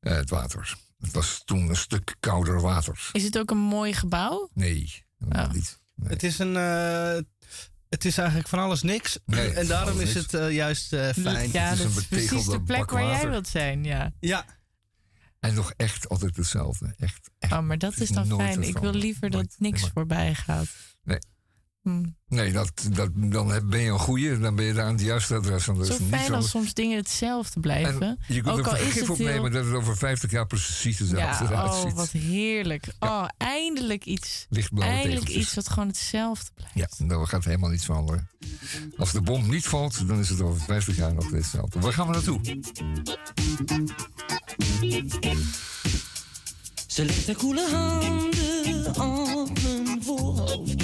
Eh, het water. Het was toen een stuk kouder water. Is het ook een mooi gebouw? Nee, helemaal Oh. niet. Het is een. eh, het is eigenlijk van alles niks. Nee, en daarom is niks. het eh, juist eh, fijn. Ja, dat is precies de plek waar jij wilt zijn. Ja. Ja. En nog echt altijd hetzelfde. Echt. Oh, maar dat Het is is dan fijn. Ik wil liever dat niks voorbij gaat. Nee. Hm. Nee, dat, dat, dan ben je een goeie. Dan ben je daar aan het juiste adres. Zo fijn als anders. soms dingen hetzelfde blijven. En je kunt Ook er vergif het opnemen heel... dat het over 50 jaar precies dezelfde Ja, eruit oh, ziet. wat heerlijk. Oh, eindelijk iets. Eindelijk tegeltjes. iets wat gewoon hetzelfde blijft. Ja, daar gaat helemaal niets veranderen. Als de bom niet valt, dan is het over 50 jaar nog hetzelfde. Waar gaan we naartoe? Ze legt haar koele handen op mijn voorhoofd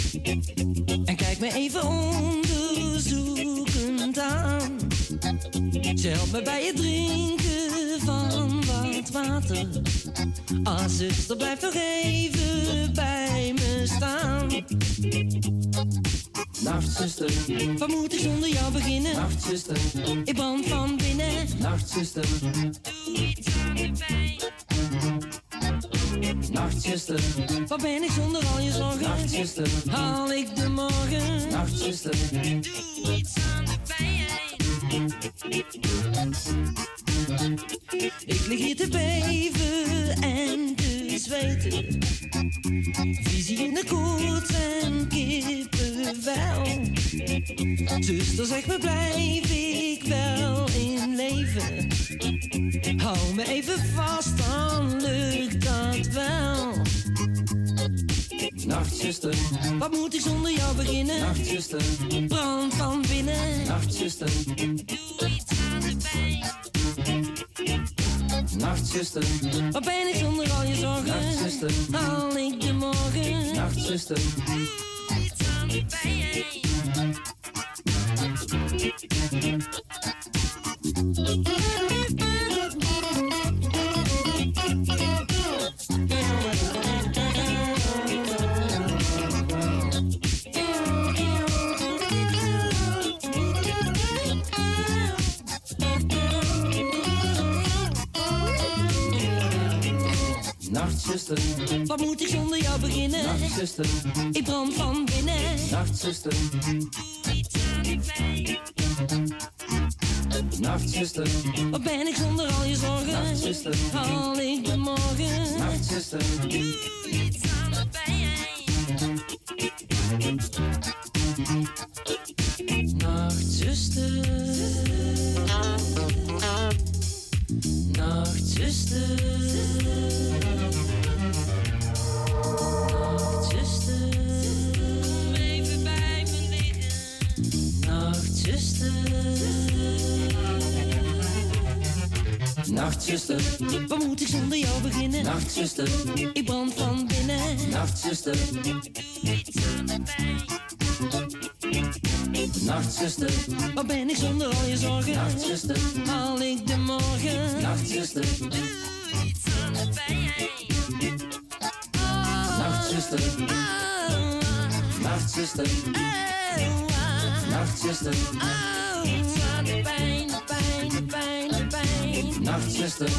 En kijkt me even onderzoekend aan Ze helpt me bij het drinken van wat water Ah, zuster, blijf nog even bij me staan Nacht, zuster. Wat moet ik zonder jou beginnen? Nacht, zuster. Ik brand van binnen. Nacht, zuster. Doe iets aan de pijn. Nachtzuster, waar ben ik zonder al je zorgen? Nachtzuster, haal ik de morgen? Nachtzuster, doe iets aan de pijn. Ik lig hier te beven en te zweten. Visie in de koorts en kippenvel. Zuster, zeg me, blijf ik wel in leven? Hou me even vast, dan lukt dat wel. Nachtzuster, wat moet ik zonder jou beginnen? Nachtzuster, brand van binnen. Nachtzuster, doe iets aan de pijn. Nachtzuster, wat ben ik zonder al je zorgen? Nachtzuster, haal ik de morgen? Nachtzuster, aan Nachtzuster, wat moet ik zonder jou beginnen? Nachtzuster, ik brand van binnen. Nachtzuster, doe iets aan de pijn. Nachtzuster, wat ben ik zonder al je zorgen? Nachtzuster, haal ik de morgen? Nachtzuster, doe zonder jou beginnen? Nachtzuster, ik brand van binnen. Nachtzuster, iets aan de pijn. Nachtzuster, wat ben ik zonder al je zorgen? Nachtzuster, haal ik de morgen? Nachtzuster, doe iets aan de pijn. Nachtzuster, nachtzuster, nachtzuster, iets aan de pijn, de pijn, de pijn, de pijn. Nachtzuster,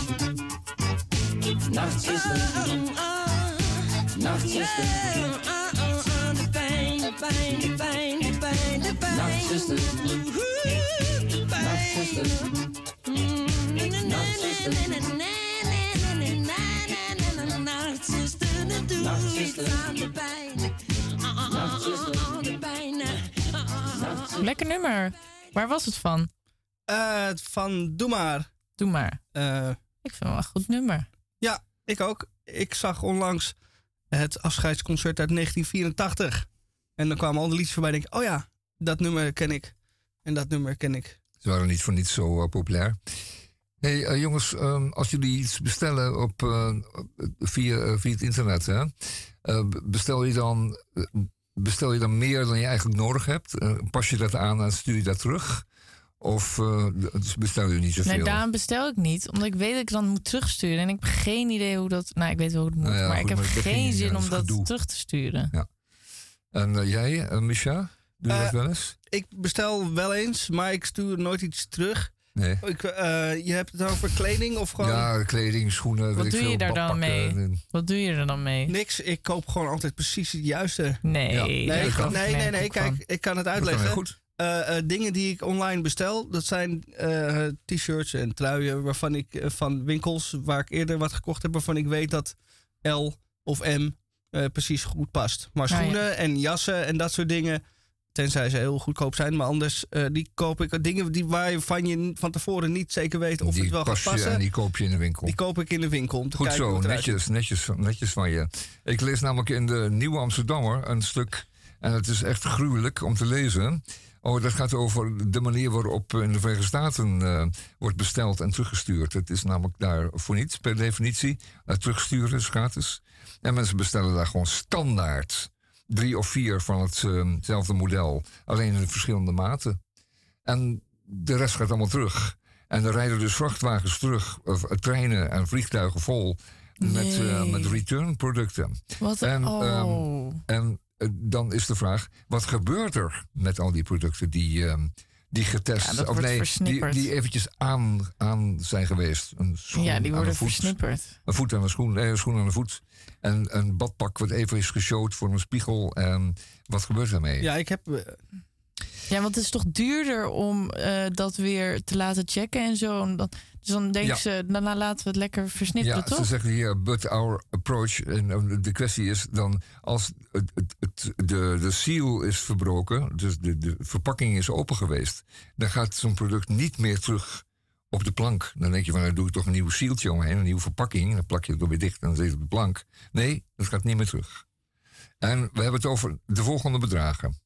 Nachtzuster, nachtzuster. De pijn, de pijn, de pijn, de pijn, de pijn. Nachtzuster, nachtzuster. Lekker nummer. Waar was het van? Uh, van Doe maar. Doe maar. Uh, ik vind het wel een goed nummer ik ook. Ik zag onlangs het afscheidsconcert uit 1984. En dan kwamen al die liedjes voorbij. En denk ik, oh ja, dat nummer ken ik. En dat nummer ken ik. Ze waren niet voor niets zo eh, populair. hey, eh, jongens, ehm, als jullie iets bestellen op, eh, via, via het internet, hè, bestel, je dan, bestel je dan meer dan je eigenlijk nodig hebt? Pas je dat aan en stuur je dat terug? Of eh, dus bestel je niet zoveel? Nee, daarom bestel ik niet. Omdat ik weet dat ik dan moet terugsturen. En ik heb geen idee hoe dat... Nou, ik weet wel hoe het moet. Nou ja, maar goed, ik heb maar geen zin om is dat gedoe. terug te sturen. Ja. En eh, jij, uh, Misha? Doe je Eh, dat wel eens? Ik bestel wel eens, maar ik stuur nooit iets terug. Nee. Ik, eh, je hebt het over kleding of gewoon... Ja, kleding, schoenen, weet Wat doe veel, je daar dan mee? Wat doe je er dan mee? Niks, ik koop gewoon altijd precies het juiste. Nee, Ja. Nee, dat ik- kan. nee, nee, nee, ook kijk, ik kan het Dat kan uitleggen. goed. Eh, eh, dingen die ik online bestel, dat zijn eh, t-shirts en truien waarvan ik van winkels waar ik eerder wat gekocht heb, waarvan ik weet dat L of M eh, precies goed past. Maar Nou ja. schoenen en jassen en dat soort dingen, tenzij ze heel goedkoop zijn, maar anders eh, die koop ik dingen die waarvan je van tevoren niet zeker weet of die het wel gaat je passen. en die koop je in de winkel. Die koop ik in de winkel om te Goed kijken zo, hoe het eruit netjes, netjes, netjes van je. Ik lees namelijk in de Nieuwe Amsterdammer een stuk. En het is echt gruwelijk om te lezen. Oh, dat gaat over de manier waarop in de Verenigde Staten eh, wordt besteld en teruggestuurd. Het is namelijk daar voor niets, per definitie. Uh, terugsturen is gratis. En mensen bestellen daar gewoon standaard drie of vier van hetzelfde model. Alleen in verschillende maten. En de rest gaat allemaal terug. En er rijden dus vrachtwagens terug, of, eh, treinen en vliegtuigen vol met, eh, Nee. met return producten. Wat En, oh. ehm, en eh, dan is de vraag, wat gebeurt er met al die producten die, ehm, die getest, Ja, of nee, die, die eventjes aan, aan zijn geweest? Een schoen ja, die aan worden een voet, versnipperd. Een voet aan een schoen, nee, een schoen aan een voet. En een badpak wat even is geshowd voor een spiegel. En wat gebeurt daarmee? Ja, ik heb. eh, Ja, want het is toch duurder om eh, dat weer te laten checken en zo. Dan- Dus dan denken Ja. ze, daarna laten we het lekker versnipperen, Ja, toch? ze zeggen hier, but our approach. En eh, de kwestie is dan, als het, het, het, de, de seal is verbroken, dus de, de verpakking is open geweest, dan gaat zo'n product niet meer terug op de plank. Dan denk je van, dan doe ik toch een nieuw sealtje omheen, een nieuwe verpakking. Dan plak je het er weer dicht en dan zit het op de plank. Nee, dat gaat niet meer terug. En we hebben het over de volgende bedragen.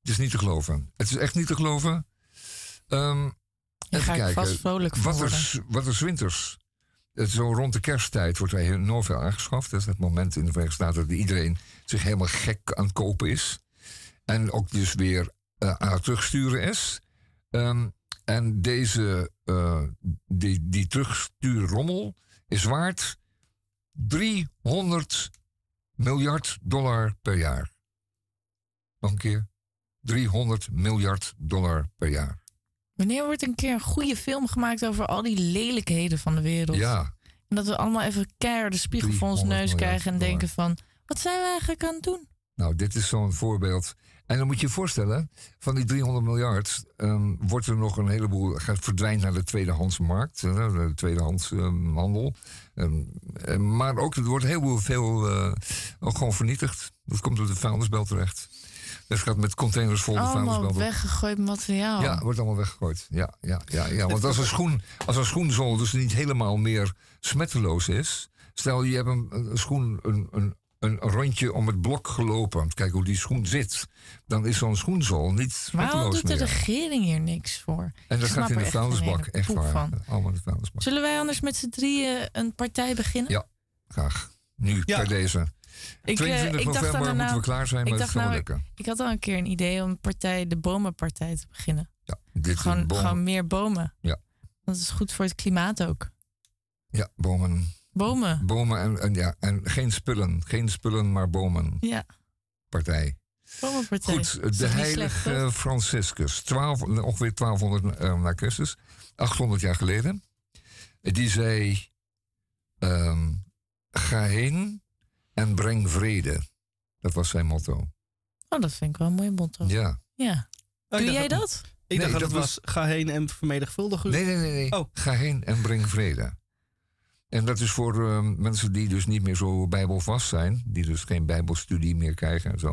Het is niet te geloven. Het is echt niet te geloven. Ehm even ga ik kijken. vast vrolijk wat er, wat er 's winters het zo rond de kersttijd wordt er enorm veel aangeschaft. Dat is het moment in de Verenigde Staten dat iedereen zich helemaal gek aan het kopen is. En ook dus weer eh, aan het terugsturen is. Ehm, en deze, eh, die, die terugstuurrommel is waard 300 miljard dollar per jaar. Nog een keer. 300 miljard dollar per jaar. Wanneer wordt een keer een goede film gemaakt over al die lelijkheden van de wereld? Ja, En dat we allemaal even keihard de spiegel voor ons 300 neus krijgen en dollar. denken van... Wat zijn we eigenlijk aan het doen? Nou, dit is zo'n voorbeeld. En dan moet je je voorstellen, van die 300 miljard ehm, wordt er nog een heleboel, gaat verdwijnt naar de tweedehandsmarkt, eh, de tweedehands ehm. Ehm, eh, maar ook, er wordt heel veel eh, gewoon vernietigd. Dat komt op de vuilnisbel terecht. Dat gaat met containers vol de vuilnisbel. Allemaal weggegooid materiaal. Ja, wordt allemaal weggegooid. Ja, ja, ja, ja. Want als een, schoen, als een schoenzol dus niet helemaal meer smetteloos is. Stel, je hebt een, een schoen een, een, een rondje om het blok gelopen. Om te kijken hoe die schoen zit. Dan is zo'n schoenzol niet Waarom smetteloos doet de meer. regering hier niks voor? En dat gaat in de vuilnisbak. Echt waar. van. Allemaal in de vuilnisbak. Zullen wij anders met z'n drieën een partij beginnen? Ja, graag. Nu, Ja. bij deze. Ik, eh, 22 ik dacht november daarna- moeten we klaar zijn met het lukken. Ik had al een keer een idee om een partij, de bomenpartij te beginnen. Ja, dit Gewoon, bomen. gewoon meer bomen. Ja. Dat is goed voor het klimaat ook. Ja, bomen. Bomen. Bomen en, en, ja, en geen spullen. Geen spullen, maar bomen. Ja, Partij. bomenpartij. Goed, de slecht, heilige? Franciscus, 12, ongeveer 1200 eh, na Christus, 800 jaar geleden. Die zei: ehm, Ga heen en breng vrede. Dat was zijn motto. Oh, dat vind ik wel een mooi motto. Ja. Ja. Oh, Doe jij dat- dat? Ik Nee, dacht dat dat het was, ga heen en vermenigvuldig u. Nee, nee, nee. nee. Oh. Ga heen en breng vrede. En dat is voor eh, mensen die dus niet meer zo bijbelvast zijn, die dus geen bijbelstudie meer krijgen en zo,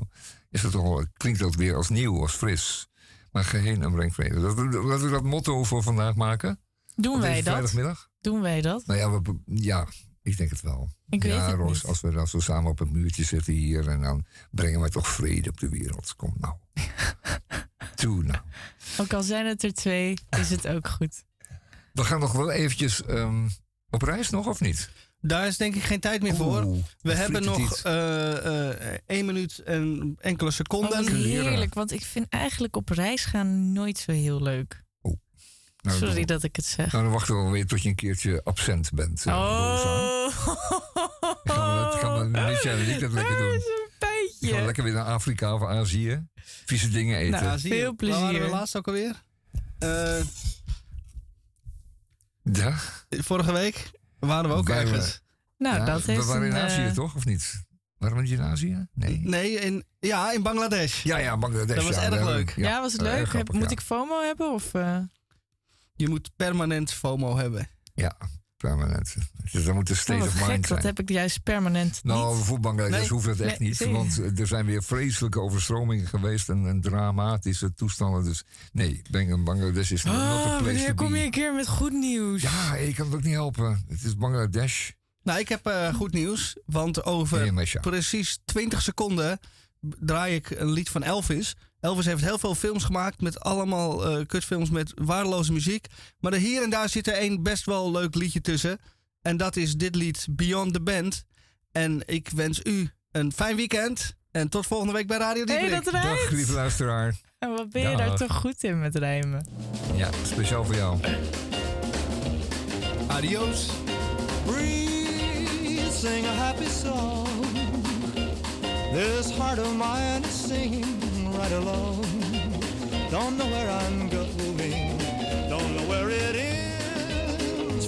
is het toch klinkt dat weer als nieuw, als fris. Maar geheen en breng vrede. Dat, laten we dat motto voor vandaag maken. Doen wij deze dat? Vrijdagmiddag? Doen wij dat? Nou ja, we, ja, ik denk het wel. Ik weet ja, het Roos, niet. als we dan zo samen op het muurtje zitten hier en dan brengen wij toch vrede op de wereld. Kom nou. Toe nou. Ook al zijn het er twee, is het ook goed. We gaan nog wel eventjes ehm, op reis nog, of niet? Daar is denk ik geen tijd meer voor. Oeh, We hebben nog eh, eh, één minuut en enkele Oh, seconden. wat heerlijk, want ik vind eigenlijk op reis gaan nooit zo heel leuk. Nou, Sorry dan- dat ik het zeg. Nou, dan wachten we wel weer tot je een keertje absent bent. eh. Oh, Gaan we dat, gaan we dat lekker doen? pijntje. Gaan we lekker weer naar Afrika of Azië. Vieze dingen eten. Nou, Veel Waar waren we plezier. laatst ook alweer? Eh, ja? vorige week waren we ook we- ergens. Nou, Ja, dat we heeft waren in een, Azië, eh, toch? Of niet? Waren we niet in Azië? Nee. Nee, in, ja, in Bangladesh. Ja, ja, Bangladesh. Dat was ja, erg leuk. Ja, was het leuk? Heb- grappig, moet ja. ik FOMO hebben? Of, eh? Je moet permanent FOMO hebben. Ja, permanent. Dus dat moet een Oh, state wat of gek, dat heb ik juist permanent Nou, niet. voor Bangladesh Nee, hoeft het echt nee, niet. Want er zijn weer vreselijke overstromingen geweest en, en dramatische toestanden. Dus nee, Bang- Bangladesh is not a Oh, place wanneer to kom je een keer met goed nieuws? Ja, ik kan het ook niet helpen. Het is Bangladesh. Nou, ik heb eh, goed nieuws. Want over precies 20 seconden draai ik een lied van Elvis. Elvis heeft heel veel films gemaakt met allemaal eh, kutfilms met waardeloze muziek. Maar er hier en daar zit er één best wel leuk liedje tussen. En dat is dit lied Beyond the Band. En ik wens u een fijn weekend. En tot volgende week bij Radio Hé, Dieprik. dat rijmt. Dag, lieve luisteraar. En wat ben je daar toch goed in met rijmen? Ja, speciaal voor jou. Adios. Breathe, sing a happy song. This heart of mine is singing right along. Don't know where I'm going, don't know where.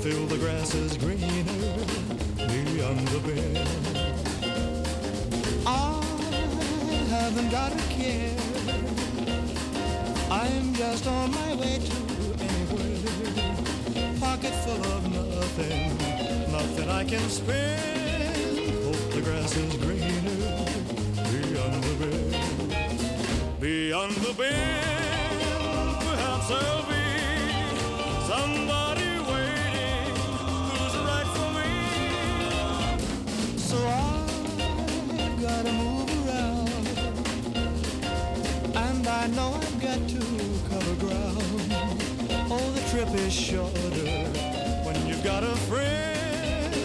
Feel the grass is greener beyond the bend. I haven't got a care. I'm just on my way to anywhere. Pocket full of nothing, nothing I can spend. Hope the grass is Beyond the bend, perhaps there'll be somebody waiting who's right for me. So I've gotta move around, and I know I've got to cover ground. Oh, the trip is shorter when you've got a friend.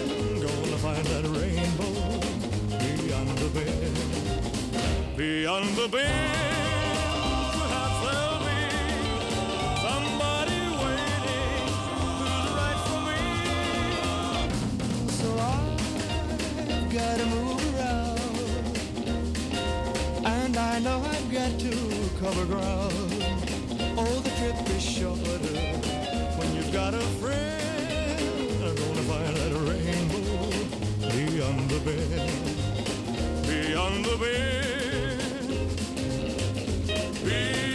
Gonna find that rainbow beyond the bend. Beyond the bend, Now I've got to cover ground. Oh, the trip is shorter when you've got a friend. I'm gonna find that rainbow beyond the bend, beyond the bend. Beyond